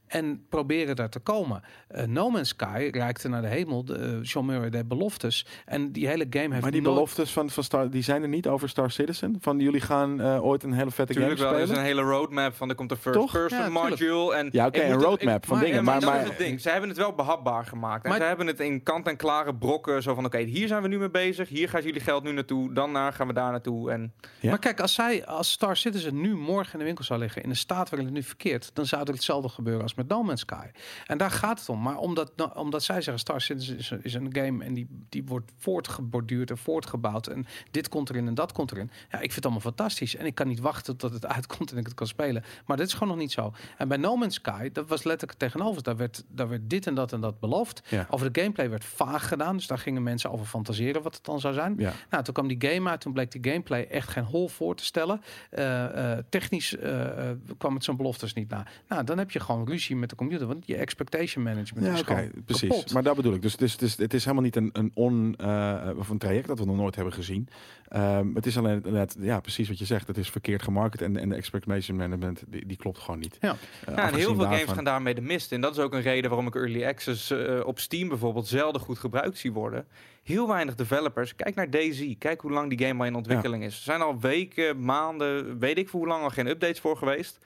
en proberen daar te komen. Eh, no Man's Sky reikte naar de hemel. De, uh, John Murray deed beloftes. En die hele game heeft Maar die nooit- beloftes van, van Star, die zijn er niet over Star Citizen? Van jullie gaan eh, ooit een hele vette Tuurlijk game wel, er is een hele roadmap van er komt een first Toch? person Ja, tuurlijk. module. En Ja, oké, een roadmap ik- van dingen, maar- maar- het ding. Ze hebben het wel behapbaar gemaakt. En Maar- ze hebben het in kant-en-klare brokken. Zo van, oké, hier zijn we nu mee bezig. Hier gaat jullie geld nu naartoe. Dan naar, gaan we daar naartoe. En Ja. Maar kijk, als zij als Star Citizen nu morgen in de winkel zou liggen in de staat waarin het nu verkeert, dan zou er hetzelfde gebeuren als met No Man's Sky. En daar gaat het om. Maar omdat, nou, omdat zij zeggen Star Citizen is, een- is een game en die, die wordt voortgeborduurd en voortgebouwd en dit komt erin en dat komt erin. Ja, ik vind het allemaal fantastisch en ik kan niet wachten tot het uitkomt en ik het kan spelen. Maar dit is gewoon nog niet zo. En bij No Man's Sky, dat was letterlijk tegenover. Daar werd, daar werd dit en dat en dat beloofd. Ja. Over de gameplay werd vaag gedaan, dus daar gingen mensen over fantaseren wat het dan zou zijn. Ja. Nou, toen kwam die game uit. Toen bleek die gameplay echt geen hol voor te stellen. Eh, eh, technisch eh, kwam het zijn beloftes niet na. Nou, dan heb je gewoon ruzie met de computer. Want je expectation management Ja, is gewoon precies. kapot. Maar dat bedoel ik. Dus het is, het is, het is helemaal niet een, een on eh, of een traject dat we nog nooit hebben gezien. Ehm, het is alleen net, ja, precies wat je zegt. Het is verkeerd gemarket en, en de expectation management die, die klopt gewoon niet. Ja. Eh, Ja, en heel veel games gaan daarmee de mist in. Dat is ook een reden waarom ik Early Access eh, op Steam bijvoorbeeld zelden goed gebruikt zie worden. Heel weinig developers. Kijk naar DayZ. Kijk hoe lang die game al in ontwikkeling is. Er zijn al weken, maanden, weet ik voor hoe lang al geen updates voor geweest.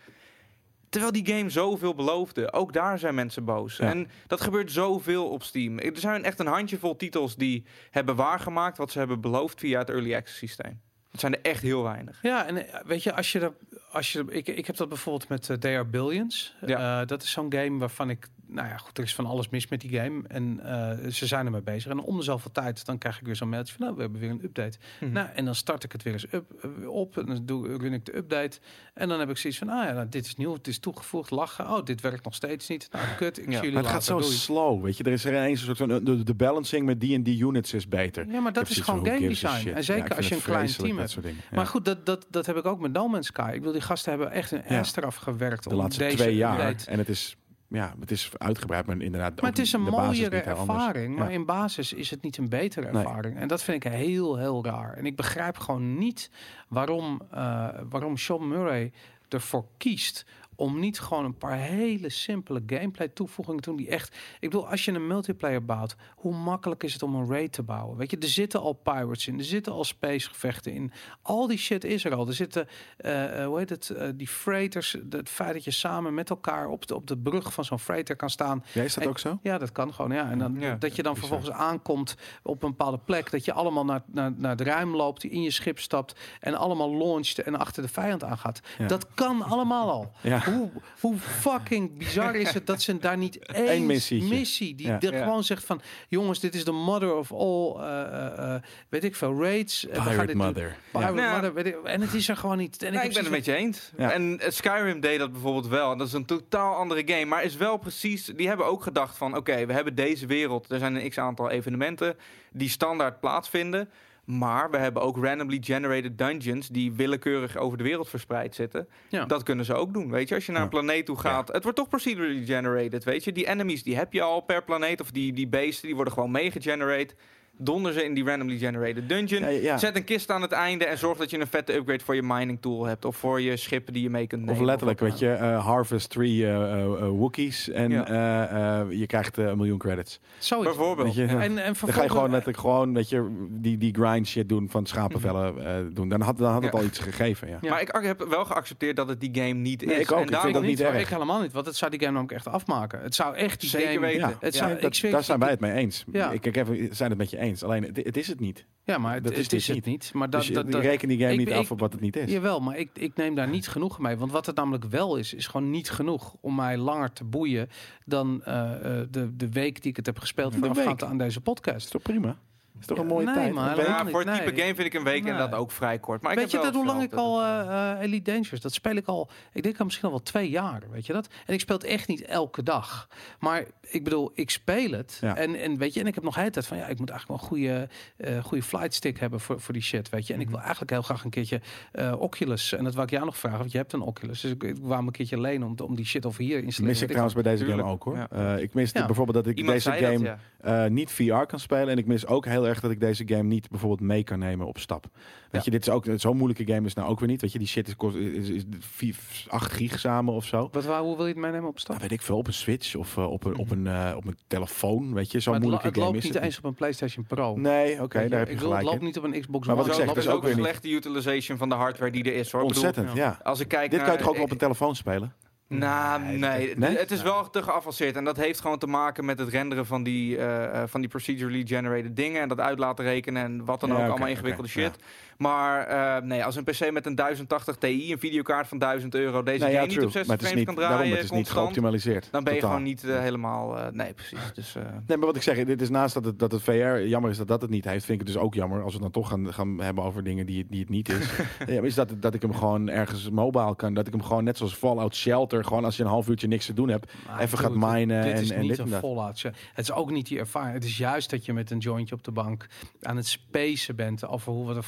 Terwijl die game zoveel beloofde. Ook daar zijn mensen boos. Ja. En dat gebeurt zoveel op Steam. Er zijn echt een handjevol titels die hebben waargemaakt wat ze hebben beloofd via het Early Access systeem. Het zijn er echt heel weinig. Ja, en eh, weet je, als je er, als je, ik, ik heb dat bijvoorbeeld met uh, They Are Billions. Ja. Eh, dat is zo'n game waarvan ik, nou ja, goed, er is van alles mis met die game. En eh, ze zijn ermee bezig. En om de zoveel tijd, dan krijg ik weer zo'n mailtje van, nou, we hebben weer een update. Mhm. Nou, en dan start ik het weer eens up, eh, op. En dan doe, run ik de update. En dan heb ik zoiets van, ah ja, nou, dit is nieuw, het is toegevoegd, lachen. Oh, dit werkt nog steeds niet. Nou, kut, ik Ja, zie jullie Maar het later. gaat zo Doei. slow, weet je. Er is er ineens een soort van, de, de balancing met D&D units is beter. Ja, maar dat is gewoon game design. En zeker als je een klein team hebt. soort dingen. Ja. Maar goed, dat, dat, dat heb ik ook met No Man's Sky. Ik bedoel, die gasten hebben echt een Ja. eraf gewerkt. de laatste deze twee jaar. En het is, ja, het is uitgebreid, maar inderdaad. Maar het is een mooiere ervaring. Maar in basis is het niet een betere Nee. ervaring. En dat vind ik heel, heel raar. En ik begrijp gewoon niet waarom, eh, waarom Sean Murray ervoor kiest om niet gewoon een paar hele simpele gameplay toevoegingen te doen die echt... Ik bedoel, als je een multiplayer bouwt, hoe makkelijk is het om een raid te bouwen? Weet je, er zitten al pirates in, er zitten al spacegevechten in. Al die shit is er al. Er zitten, eh, eh, hoe heet het, eh, die freighters, het feit dat je samen met elkaar op de, op de brug van zo'n freighter kan staan. Ja, is dat En- ook zo? Ja, dat kan gewoon. Ja. En dan, Ja, dat je dan vervolgens aankomt op een bepaalde plek. Dat je allemaal naar, naar, naar het ruim loopt, in je schip stapt. En allemaal launcht en achter de vijand aangaat. Ja. Dat kan allemaal al. Ja. Hoe, hoe fucking bizar is het dat ze daar niet één missie die Ja. er Ja. gewoon zegt van jongens, dit is de mother of all, eh, eh, eh, weet ik veel, raids. En we gaan Pirate dit. Mother. Pirate Ja. Mother, weet ik, en het is er gewoon niet. En ik ben het met je eens. Ja. En Skyrim deed dat bijvoorbeeld wel. En dat is een totaal andere game. Maar is wel precies... Die hebben ook gedacht van... Oké, we hebben deze wereld. Er zijn een x-aantal evenementen die standaard plaatsvinden. Maar we hebben ook randomly generated dungeons... die willekeurig over de wereld verspreid zitten. Ja. Dat kunnen ze ook doen, weet je. Als je naar een planeet toe gaat... Het wordt toch procedurally generated, weet je. Die enemies, die heb je al per planeet. Of die, die beesten, die worden gewoon meegegenerate. Donder ze in die randomly generated dungeon. Ja, ja. Zet een kist aan het einde en zorg dat je een vette upgrade voor je mining tool hebt. Of voor je schippen die je mee kunt nemen. Of letterlijk, wat weet je, eh, harvest three eh, eh, eh, Wookiees en Ja. eh, eh, je krijgt een miljoen credits. Zoiets. Bijvoorbeeld. Je, En, en dan ga je gewoon letterlijk gewoon, weet je, die, die grind shit doen van schapenvellen eh, doen. Dan had, dan had het Ja. al iets gegeven, ja. Ja. Maar ik heb wel geaccepteerd dat het die game niet is. Nee, ik ook. En Ik daarom- vind dat niet erg. Ik helemaal niet, want het zou die game namelijk echt afmaken. Het zou echt die Zeker game... weten. Ja, Het zou, ik daar zijn wij het mee eens. Ja. Ik, ik heb, zijn het met je eens. Alleen, het, het is het niet. Ja, maar het, Dat is het is het niet. niet. Maar dat, dus je, dat, dat- reken die game ik- niet ik- af op wat het niet is. Jawel, maar ik, ik neem daar niet genoeg mee. Want wat het namelijk wel is, is gewoon niet genoeg om mij langer te boeien dan eh, eh, de, de week die ik het heb gespeeld voorafgaand aan deze podcast. is toch prima? Is toch een mooie nee, tijd? maar Ja, voor het type nee. game vind ik een week Nee. inderdaad ook vrij kort. Maar ik weet heb je dat hoe lang ik al eh eh, Elite Dangerous, dat speel ik al, ik denk al misschien al wel twee jaar, weet je dat? En ik speel het echt niet elke dag. Maar ik bedoel, ik speel het. Ja. En, en weet je, en ik heb nog hele tijd van, ja, ik moet eigenlijk wel een goede, eh goede flight stick hebben voor, voor die shit, weet je. En ik wil eigenlijk heel graag een keertje eh, Oculus. En dat wou ik jou nog vragen, want je hebt een Oculus. Dus ik, ik wou hem een keertje lenen om, om die shit over hier in te mis installeren. ik trouwens bij deze Tuurlijk. game ook hoor. Ja. Eh, ik Ja. bijvoorbeeld dat ik Iemand deze dat, game ja. eh, niet VR kan spelen. En ik mis ook heel heel erg dat ik deze game niet bijvoorbeeld mee kan nemen op stap. Weet Ja. je, dit is ook zo'n moeilijke game is nou ook weer niet. Weet je, die shit is, kost, is, is, vier- 8 gig samen of zo. Wat, waar, hoe wil je het meenemen op stap? Nou, weet ik veel, op een Switch of eh, op, een, op, een, eh, op een telefoon, weet je. Zo'n moeilijke het game loopt is niet het eens op een PlayStation Pro. Nee, oké, daar heb je ik gelijk Het loopt niet op een Xbox Maar wat ik dat zeg, is dus ook weer niet. slechte utilization van de hardware die er is. Hoor. Bedoel, Ontzettend, ja. als ik kijk Dit kan je naar- toch ook op een telefoon spelen? Nou, Nee, nee. Nee? Het is wel te geavanceerd. En dat heeft gewoon te maken met het renderen van die, eh, van die procedurally generated dingen. En dat uit laten rekenen en wat dan Ja, ook. allemaal ingewikkelde shit. Maar eh, nee, als een PC met een 1080 Ti, een videokaart van 1000 euro, deze Nee, ja, niet true. op 60 Maar het is frames niet, kan daarom, draaien het is niet geoptimaliseerd. dan ben je Totaal. gewoon niet eh, helemaal... eh, nee, precies. Dus, eh, Nee, maar wat ik zeg, dit is naast dat het, dat het VR jammer is dat dat het niet heeft, vind ik het dus ook jammer als we dan toch gaan, gaan hebben over dingen die, die het niet is. ja, maar is dat, dat ik hem gewoon ergens mobile kan, dat ik hem gewoon net zoals Fallout Shelter, gewoon als je een half uurtje niks te doen hebt, Maar even gaat minen dit en, is en niet dit een. Fallout. Het is ook niet die ervaring. Het is juist dat je met een jointje op de bank aan het spacen bent over hoe wat een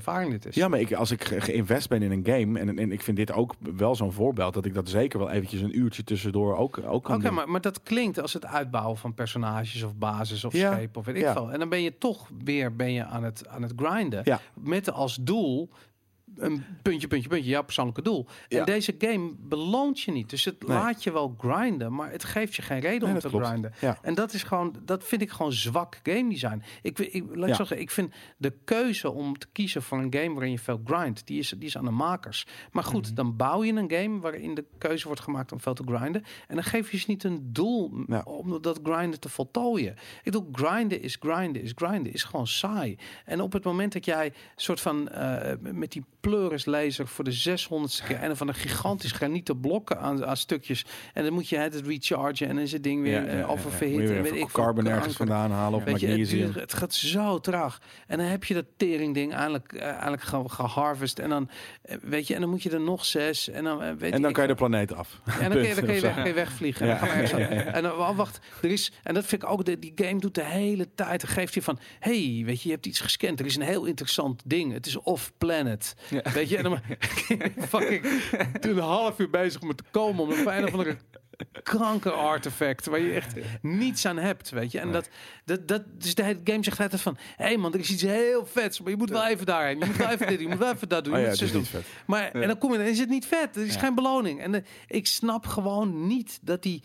fantastische ervaring dit is. Ja, maar ik, als ik ge- geïnvest ben in een game, en, en ik vind dit ook wel zo'n voorbeeld, dat ik dat zeker wel eventjes een uurtje tussendoor ook, ook kan Oké, doen. maar, maar dat klinkt als het uitbouwen van personages of basis of Ja, schepen of weet ik ja. veel. En dan ben je toch weer ben je aan, het, aan het grinden. Ja. Met als doel een puntje, puntje, puntje, jouw persoonlijke doel. Ja. En deze game beloont je niet. Dus het Nee. laat je wel grinden, maar het geeft je geen reden Nee, om te klopt. grinden. Ja. En dat is gewoon, dat vind ik gewoon zwak game design. Ik, ik, laat ik zeggen, ik vind de keuze om te kiezen voor een game waarin je veel grindt, die is, die is aan de makers. Maar goed, Mhm. dan bouw je een game waarin de keuze wordt gemaakt om veel te grinden. En dan geef je ze niet een doel Ja. om dat grinden te voltooien. Ik bedoel, grinden is grinden is grinden, is gewoon saai. En op het moment dat jij soort van eh, met die pleuris laser voor de 600ste keer en van een gigantisch granieten blokken aan, aan stukjes. En dan moet je het rechargen en dan is het ding weer eh, en weer weet ik carbon ergens vandaan halen of het, magnesium. duurt- het gaat zo traag. En dan heb je dat tering-ding eindelijk, eh, eindelijk ge- geharvest. En dan, eh, weet je, en dan moet je er nog zes. En dan, eh, weet En dan ik kan je de planeet af. En dan kun je, kun je, weg, kun je wegvliegen. Ja. En, dan Ja, ja, oh, wacht, er is, en dat vind ik ook, de, die game doet de hele tijd. Dan geeft je van, hey, weet je, je hebt iets gescand. Er is een heel interessant ding. Het is off-planet. Weet je, en dan fucking een half uur bezig om het te komen. Om een een of andere kanker artefact waar je echt niets aan hebt, weet je. En dat, dat, dat dus de game zegt altijd van, hé hey man, er is iets heel vets, maar je moet wel even daarheen. Je moet wel even dit, je moet wel even dat doen. Oh je ja, moet het doen. vet. Maar en dan kom je en is het niet vet. Er is Ja. geen beloning. En eh, ik snap gewoon niet dat die,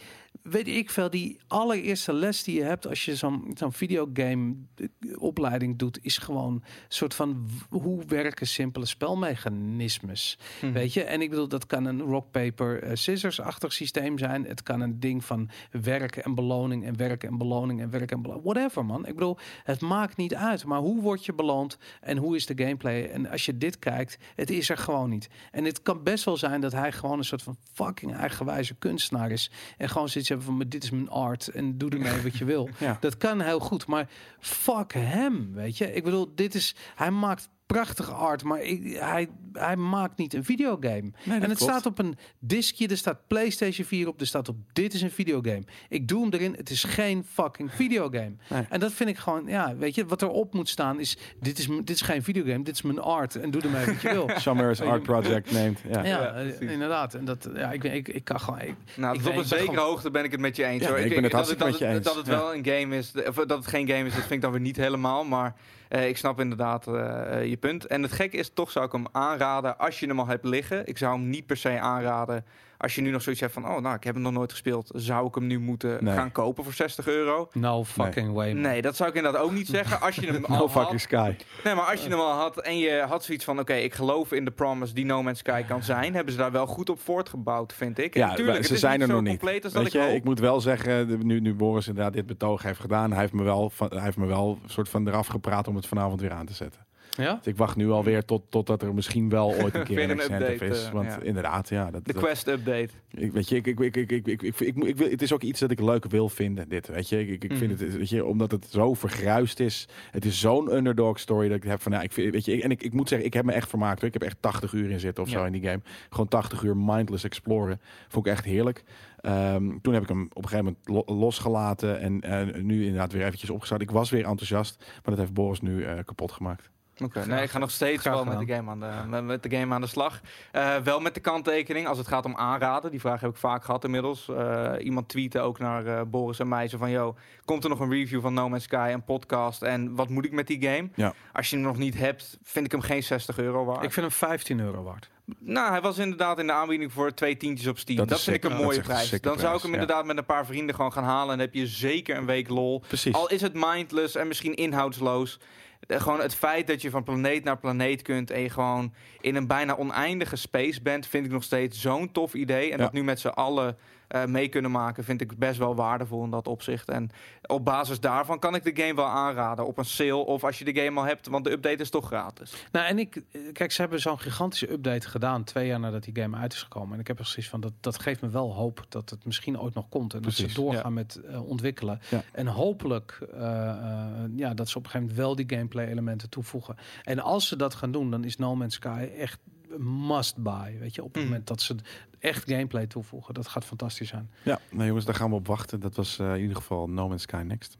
weet ik veel, die allereerste les die je hebt als je zo'n zo'n videogame eh, opleiding doet, is gewoon een soort van hoe werken simpele spelmechanismes. Mhm. Weet je? En ik bedoel, dat kan een rock paper eh, scissors-achtig systeem zijn. Het kan een ding van werken en beloning en werken en beloning en werken en beloning. Whatever man. Ik bedoel, het maakt niet uit. Maar hoe word je beloond en hoe is de gameplay? En als je dit kijkt, het is er gewoon niet. En het kan best wel zijn dat hij gewoon een soort van fucking eigenwijze kunstenaar is. En gewoon zoiets hebben van, "Maar dit is mijn art en doe ermee wat je wil. Ja. Dat kan heel goed, maar fuck hem, weet je. Ik bedoel, dit is, hij maakt prachtige art, maar ik, hij, hij maakt niet een videogame. en het klopt. staat op een diskje, er staat PlayStation 4 op, er staat op dit is een videogame. Ik doe hem erin, het is geen fucking videogame. Nee. En dat vind ik gewoon, ja, weet je, wat erop moet staan is, dit is, dit is geen videogame, dit is mijn art en doe ermee wat je wil. Summer's Art Project neemt. Ja. Ja, Ja, eh, inderdaad. En dat, ja, ik, ik, ik kan gewoon. Ik, Nou, Ik tot op een zekere gewoon- hoogte ben ik het met je eens. Ja, hoor. ik ben het dat hartstikke dat met je het- eens. Dat het Ja. wel een game is, of dat het geen game is, dat vind ik dan weer niet helemaal. Maar eh, ik snap inderdaad eh, eh, je punt. En het gekke is, toch zou ik hem aanraden als je hem al hebt liggen. Ik zou hem niet per se aanraden als je nu nog zoiets hebt van... oh, nou, ik heb hem nog nooit gespeeld. Zou ik hem nu moeten Nee. gaan kopen voor 60 euro? no fucking way. man. Nee, dat zou ik inderdaad ook niet zeggen. Als je hem al No had, fucking sky. Nee, maar als je hem al had en je had zoiets van... oké, ik geloof in de promise die No Man's Sky kan zijn... hebben ze daar wel goed op voortgebouwd, vind ik. En Ja, natuurlijk, ze het is zijn er nog niet. compleet als dat Weet ik je, hoop. ik moet wel zeggen, nu, nu Boris inderdaad dit betoog heeft gedaan, hij heeft me wel, van, hij heeft me wel een soort van eraf gepraat om het vanavond weer aan te zetten. Ja? Dus ik wacht nu alweer tot, totdat er misschien wel ooit een keer een een update, is. eh, Want ja. inderdaad, ja. Dat, De Quest update. ik, weet je, ik, ik, ik, ik, ik, ik, ik, ik, ik wil, het is ook iets dat ik leuk wil vinden, dit. Weet je, ik, ik, ik vind Mhm. het, weet je, omdat het zo vergruist is. Het is zo'n underdog story dat ik heb van, ja, ik vind, weet je, ik- en ik, ik moet zeggen, ik heb me echt vermaakt. Hoor. Ik heb echt 80 uur in zitten of zo in die game. Gewoon 80 uur mindless exploren. Vond ik echt heerlijk. Ehm, toen heb ik hem op een gegeven moment lo- losgelaten en eh, nu inderdaad weer eventjes opgestart. Ik was weer enthousiast, maar dat heeft Boris nu eh, kapot gemaakt. Oké, nee, ik ga nog steeds wel met de, game aan de, met, de game aan de slag. Eh, wel met de kanttekening, als het gaat om aanraden. Die vraag heb ik vaak gehad inmiddels. Eh, iemand tweette ook naar eh, Boris en mij. Van, yo, komt er nog een review van No Man's Sky, een podcast? En wat moet ik met die game? Ja. Als je hem nog niet hebt, vind ik hem geen 60 euro waard. Ik vind hem 15 euro waard. Nou, hij was inderdaad in de aanbieding voor twee tientjes op Steam. Dat Dat, is vind sick. ik een mooie een prijs. Dan zou ik hem ja. inderdaad met een paar vrienden gewoon gaan halen. En heb je zeker een week lol. Precies. Al is het mindless en misschien inhoudsloos. Gewoon het feit dat je van planeet naar planeet kunt en je gewoon in een bijna oneindige space bent, vind ik nog steeds zo'n tof idee. En Ja. dat nu met z'n allen eh, mee kunnen maken, vind ik best wel waardevol in dat opzicht. En op basis daarvan kan ik de game wel aanraden op een sale of als je de game al hebt, want de update is toch gratis. Nou, en ik, eh, kijk, ze hebben zo'n gigantische update gedaan twee jaar nadat die game uit is gekomen. En ik heb er precies van, dat, dat geeft me wel hoop dat het misschien ooit nog komt. En dat ze doorgaan met eh, ontwikkelen. Ja. En hopelijk, eh, eh, ja, dat ze op een gegeven moment wel die gameplay elementen toevoegen. En als ze dat gaan doen, dan is No Man's Sky echt een must buy. Weet je, op het Mhm. moment dat ze echt gameplay toevoegen, dat gaat fantastisch zijn. Ja, nou jongens, daar gaan we op wachten. Dat was eh, in ieder geval No Man's Sky Next.